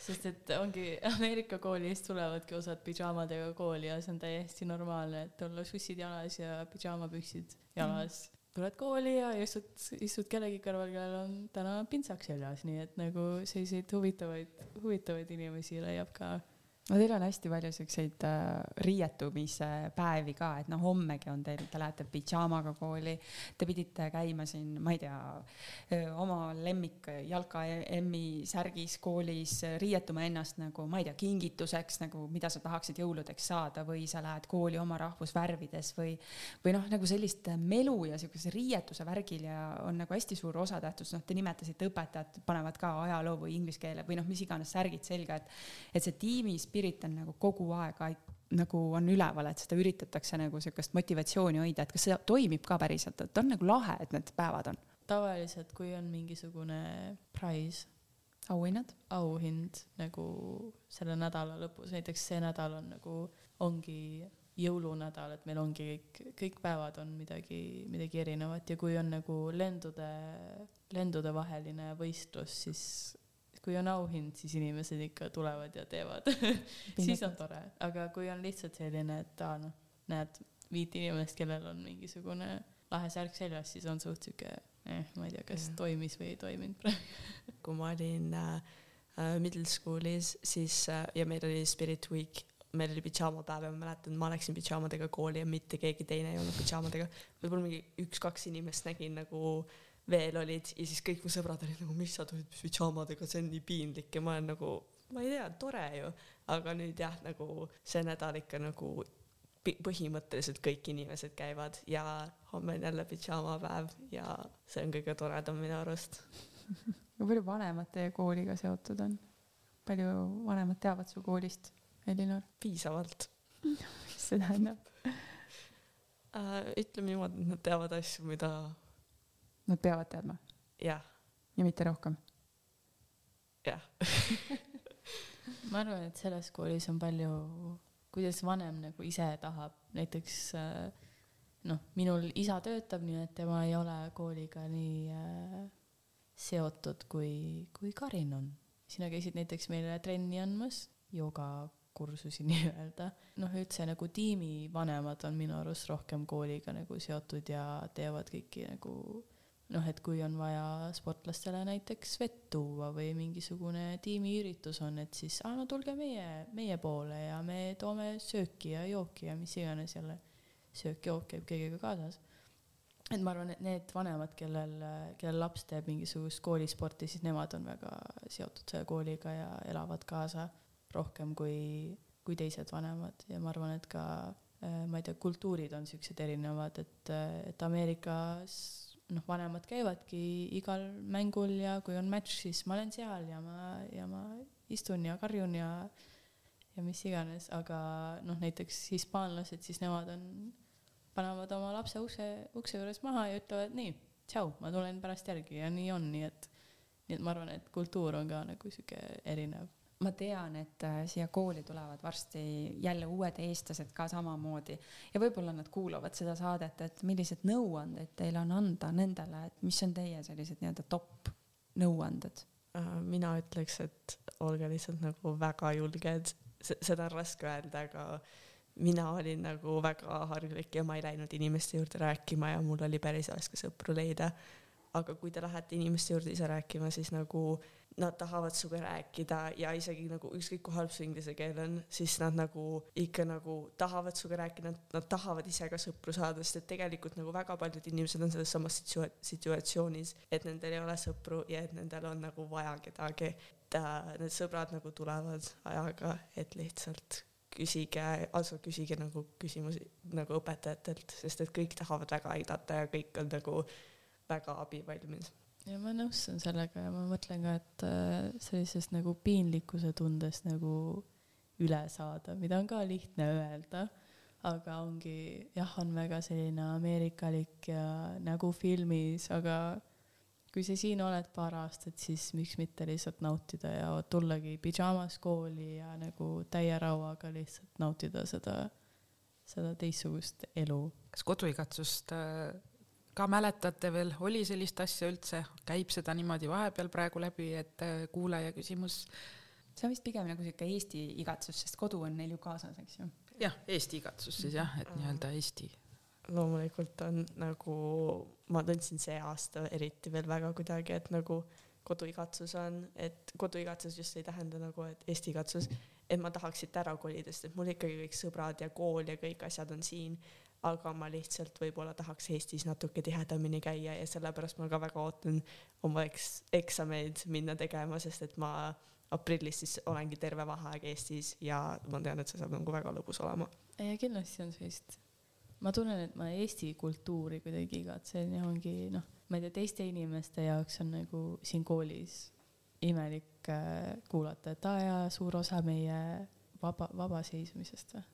sest et ongi Ameerika koolist tulevadki osad pidžaamadega kooli ja see on täiesti normaalne, et olla sussid jalas ja pidžaamapüksid jalas mm tuled kooli ja istud, istud kellegi kõrval, kellel on täna pintsaks seljas, nii et nagu selliseid huvitavaid, huvitavaid inimesi leiab ka no teil on hästi palju siukseid äh, riietumise päevi ka, et noh, hommegi on teil, te lähete pidžaamaga kooli, te pidite käima siin, ma ei tea, oma lemmik jalka M-i särgis koolis, riietuma ennast nagu, ma ei tea, kingituseks nagu, mida sa tahaksid jõuludeks saada või sa lähed kooli oma rahvusvärvides või, või noh, nagu sellist melu ja siukese riietuse värgil ja on nagu hästi suur osatähtsus, noh, te nimetasite, õpetajad panevad ka ajaloo või inglise keele või noh, mis iganes särgid selga, et, et see tiimis spirit on nagu kogu aeg nagu on üleval, et seda üritatakse nagu sihukest motivatsiooni hoida, et kas see toimib ka päriselt, et on nagu lahe, et need päevad on? tavaliselt, kui on mingisugune prize, auhinnad, auhind nagu selle nädala lõpus, näiteks see nädal on nagu, ongi jõulunädal, et meil ongi kõik, kõik päevad on midagi, midagi erinevat ja kui on nagu lendude, lendude vaheline võistlus, siis kui on auhind, siis inimesed ikka tulevad ja teevad siis on tore, aga kui on lihtsalt selline, et aa noh, näed viit inimest, kellel on mingisugune lahe särk seljas, siis on suht sihuke eh, ma ei tea, kas ja. toimis või ei toiminud praegu kui ma olin äh, äh, middle school'is, siis äh, ja meil oli spirit week, meil oli pidžaamapäev ja ma mäletan, ma läksin pidžaamadega kooli ja mitte keegi teine ei olnud pidžaamadega. võib-olla mingi üks-kaks inimest nägin nagu äh, veel olid ja siis kõik mu sõbrad olid nagu, mis sa tulid pidžaamadega, see on nii piinlik ja ma olen nagu, ma ei tea, tore ju, aga nüüd jah, nagu see nädal ikka nagu põhimõtteliselt kõik inimesed käivad ja homme on jälle pidžaamapäev ja see on kõige toredam minu arust. kui palju vanemad teie kooliga seotud on? palju vanemad teavad su koolist, Elinor? piisavalt mis see tähendab uh,? ütleme niimoodi, et nad teavad asju, mida Nad peavad teadma? jah. ja mitte rohkem? jah ma arvan, et selles koolis on palju, kuidas vanem nagu ise tahab, näiteks äh, noh, minul isa töötab, nii et tema ei ole kooliga nii äh, seotud, kui, kui Karin on. sina käisid näiteks meile trenni andmas, joogakursusi nii-öelda. noh, üldse nagu tiimivanemad on minu arust rohkem kooliga nagu seotud ja teevad kõiki nagu noh, et kui on vaja sportlastele näiteks vett tuua või mingisugune tiimiüritus on, et siis aa, no tulge meie, meie poole ja me toome sööki ja jooki ja mis iganes jälle, söök-jook käib kõigega kaasas. et ma arvan, et need vanemad, kellel, kellel laps teeb mingisugust koolisporti, siis nemad on väga seotud selle kooliga ja elavad kaasa rohkem kui, kui teised vanemad ja ma arvan, et ka äh, ma ei tea, kultuurid on siuksed erinevad, et, et Ameerikas noh, vanemad käivadki igal mängul ja kui on matš, siis ma olen seal ja ma, ja ma istun ja karjun ja, ja mis iganes, aga noh, näiteks hispaanlased, siis nemad on, panevad oma lapse ukse, ukse juures maha ja ütlevad nii, tšau, ma tulen pärast järgi. Ja nii on, nii et, nii et ma arvan, et kultuur on ka nagu sihuke erinev ma tean, et äh, siia kooli tulevad varsti jälle uued eestlased ka samamoodi. Ja võib-olla nad kuulavad seda saadet, et millised nõuanded teil on anda nendele, et mis on teie sellised nii-öelda top nõuanded? Äh, mina ütleks, et olge lihtsalt nagu väga julged, seda on raske öelda, aga mina olin nagu väga harglik ja ma ei läinud inimeste juurde rääkima ja mul oli päris raske sõpru leida. Aga kui te lähete inimeste juurde ise rääkima, siis nagu nad tahavad sinuga rääkida ja isegi nagu ükskõik kui halb su inglise keel on, siis nad nagu ikka nagu tahavad sinuga rääkida, nad tahavad ise ka sõpru saada, sest et tegelikult nagu väga paljud inimesed on selles samas situa-, situatsioonis, et nendel ei ole sõpru ja et nendel on nagu vaja kedagi. et äh, need sõbrad nagu tulevad ajaga, et lihtsalt küsige, also küsige nagu küsimusi nagu õpetajatelt, sest et kõik tahavad väga aidata ja kõik on nagu väga abivalmid ja ma nõustun sellega ja ma mõtlen ka, et äh, sellisest nagu piinlikkuse tundest nagu üle saada, mida on ka lihtne öelda, aga ongi jah, on väga selline ameerikalik ja nagu filmis, aga kui sa siin oled paar aastat, siis miks mitte lihtsalt nautida ja tullagi pidžaamas kooli ja nagu täie rauaga lihtsalt nautida seda, seda teistsugust elu. kas koduigatsust äh ka mäletate veel, oli sellist asja üldse, käib seda niimoodi vahepeal praegu läbi, et äh, kuulaja küsimus? see on vist pigem nagu sihuke Eesti igatsus, sest kodu on neil ju kaasas, eks ju. jah, Eesti igatsus siis jah, et nii-öelda Eesti. loomulikult on nagu, ma tundsin see aasta eriti veel väga kuidagi, et nagu koduigatsus on, et koduigatsus just ei tähenda nagu, et Eesti igatsus, et ma tahaks siit ära kolida, sest et mul ikkagi kõik sõbrad ja kool ja kõik asjad on siin aga ma lihtsalt võib-olla tahaks Eestis natuke tihedamini käia ja sellepärast ma ka väga ootan oma eks-, eksameid minna tegema, sest et ma aprillis siis olengi terve vaheaeg Eestis ja ma tean, et see saab nagu väga lõbus olema. ja kindlasti on sellist, ma tunnen, et ma Eesti kultuuri kuidagi igatsen ja ongi noh, ma ei tea, teiste inimeste jaoks on nagu siin koolis imelik äh, kuulata, et aa jaa, suur osa meie vaba, vabaseismisest või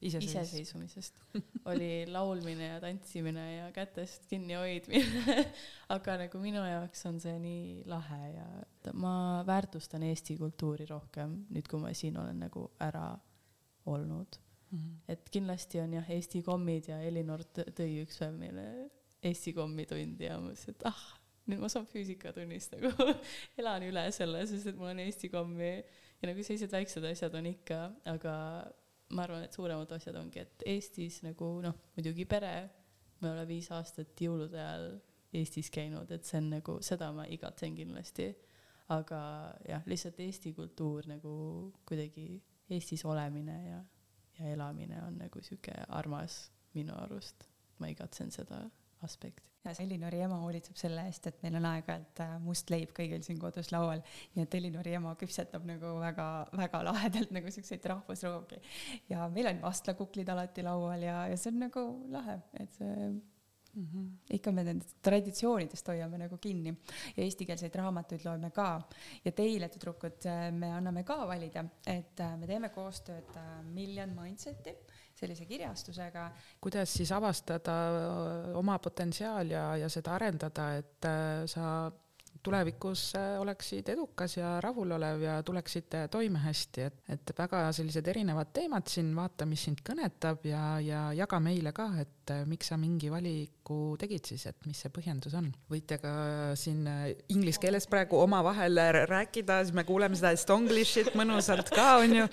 iseseisvumisest oli laulmine ja tantsimine ja kätest kinnihoidmine aga nagu minu jaoks on see nii lahe ja ma väärtustan Eesti kultuuri rohkem nüüd, kui ma siin olen nagu ära olnud mm. -hmm. et kindlasti on jah, Eesti kommid ja Elinor tõi üks päev meile Eesti kommitundi ja ma mõtlesin, et ah, nüüd ma saan füüsikatunnist nagu elan üle selle, sest et mul on Eesti kommi ja nagu sellised väiksed asjad on ikka, aga ma arvan, et suuremad asjad ongi, et Eestis nagu noh, muidugi pere, me oleme viis aastat jõulude ajal Eestis käinud, et see on nagu, seda ma igatsen kindlasti. aga jah, lihtsalt Eesti kultuur nagu kuidagi Eestis olemine ja, ja elamine on nagu sihuke armas minu arust. ma igatsen seda aspekti ja Elinori ema hoolitseb selle eest, et meil on aeg-ajalt äh, must leib kõigil siin kodus laual, nii et Elinori ema küpsetab nagu väga-väga lahedalt nagu siukseid rahvusroogi. ja meil on vastlakuklid alati laual ja, ja see on nagu lahe, et see mm -hmm. ikka me nendest traditsioonidest hoiame nagu kinni ja eestikeelseid raamatuid loeme ka ja teile, tüdrukud, me anname ka valida, et äh, me teeme koostööd äh, Million Mindseti sellise kirjastusega. kuidas siis avastada oma potentsiaal ja, ja seda arendada, et äh, sa tulevikus äh, oleksid edukas ja rahulolev ja tuleksid toime hästi, et, et väga sellised erinevad teemad siin, vaata, mis sind kõnetab ja, ja jaga meile ka, et äh, miks sa mingi valiku tegid siis, et mis see põhjendus on. võite ka siin äh, inglise keeles praegu omavahel rääkida, siis me kuuleme seda estonglish'it mõnusalt ka, onju.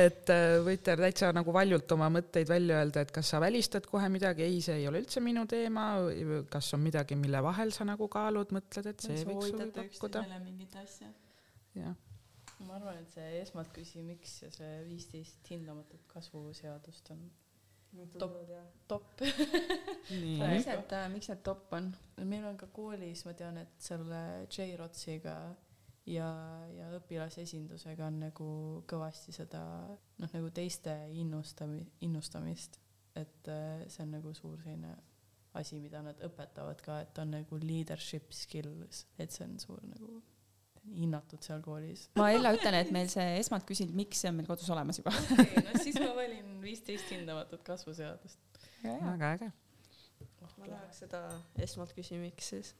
et võite täitsa nagu valjult oma mõtteid välja öelda, et kas sa välistad kohe midagi, ei, see ei ole üldse minu teema, kas on midagi, mille vahel sa nagu kaalud, mõtled, et see võiks soovitada üksteisele mingit asja. jah. ma arvan, et see esmalt küsi, miks ja see viisteist hindamatut kasvuseadust on top, top. miks need, äh, miks need top on? meil on ka koolis, ma tean, et selle J-Rotsiga ja, ja õpilasesindusega on nagu kõvasti seda noh, nagu teiste innustami-, innustamist, et äh, see on nagu suur selline asi, mida nad õpetavad ka, et on nagu leadership skills, et see on suur nagu hinnatud seal koolis. ma Ella ütlen, et meil see esmalt küsinud, miks see on meil kodus olemas juba okei, no siis ma valin viisteist hindamatut kasvuseadust. väga äge. ma tahaks seda esmalt küsi, miks siis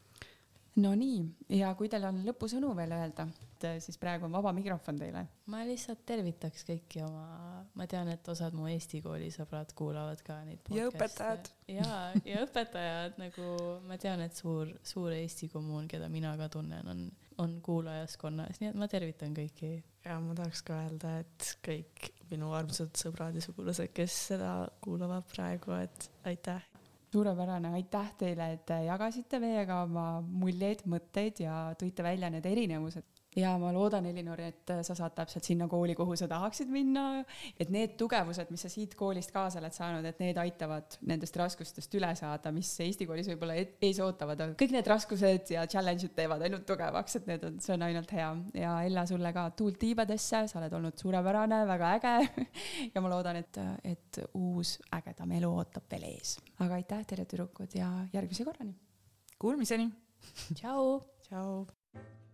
Nonii, ja kui teil on lõpusõnu veel öelda, et äh, siis praegu on vaba mikrofon teile. ma lihtsalt tervitaks kõiki oma, ma tean, et osad mu Eesti kooli sõbrad kuulavad ka neid ja õpetajad. ja, ja õpetajad nagu ma tean, et suur, suur Eesti kommuun, keda mina ka tunnen, on, on kuulajaskonnas, nii et ma tervitan kõiki. ja ma tahaks ka öelda, et kõik minu armsad sõbrad ja sugulased, kes seda kuulavad praegu, et aitäh! Suurepärane, aitäh teile, et jagasite meiega oma muljeid, mõtteid ja tõite välja need erinevused ja ma loodan, Elinor, et sa saad täpselt sinna kooli, kuhu sa tahaksid minna, et need tugevused, mis sa siit koolist kaasa oled saanud, et need aitavad nendest raskustest üle saada, mis Eesti koolis võib-olla ees ootavad, aga kõik need raskused ja challenge'id teevad ainult tugevaks, et need on, see on ainult hea. ja Ella, sulle ka tuult tiibadesse, sa oled olnud suurepärane, väga äge ja ma loodan, et, et uus ägedam elu ootab veel ees. aga aitäh teile, tüdrukud, ja järgmise korrani! Kuulmiseni! tšau! tšau!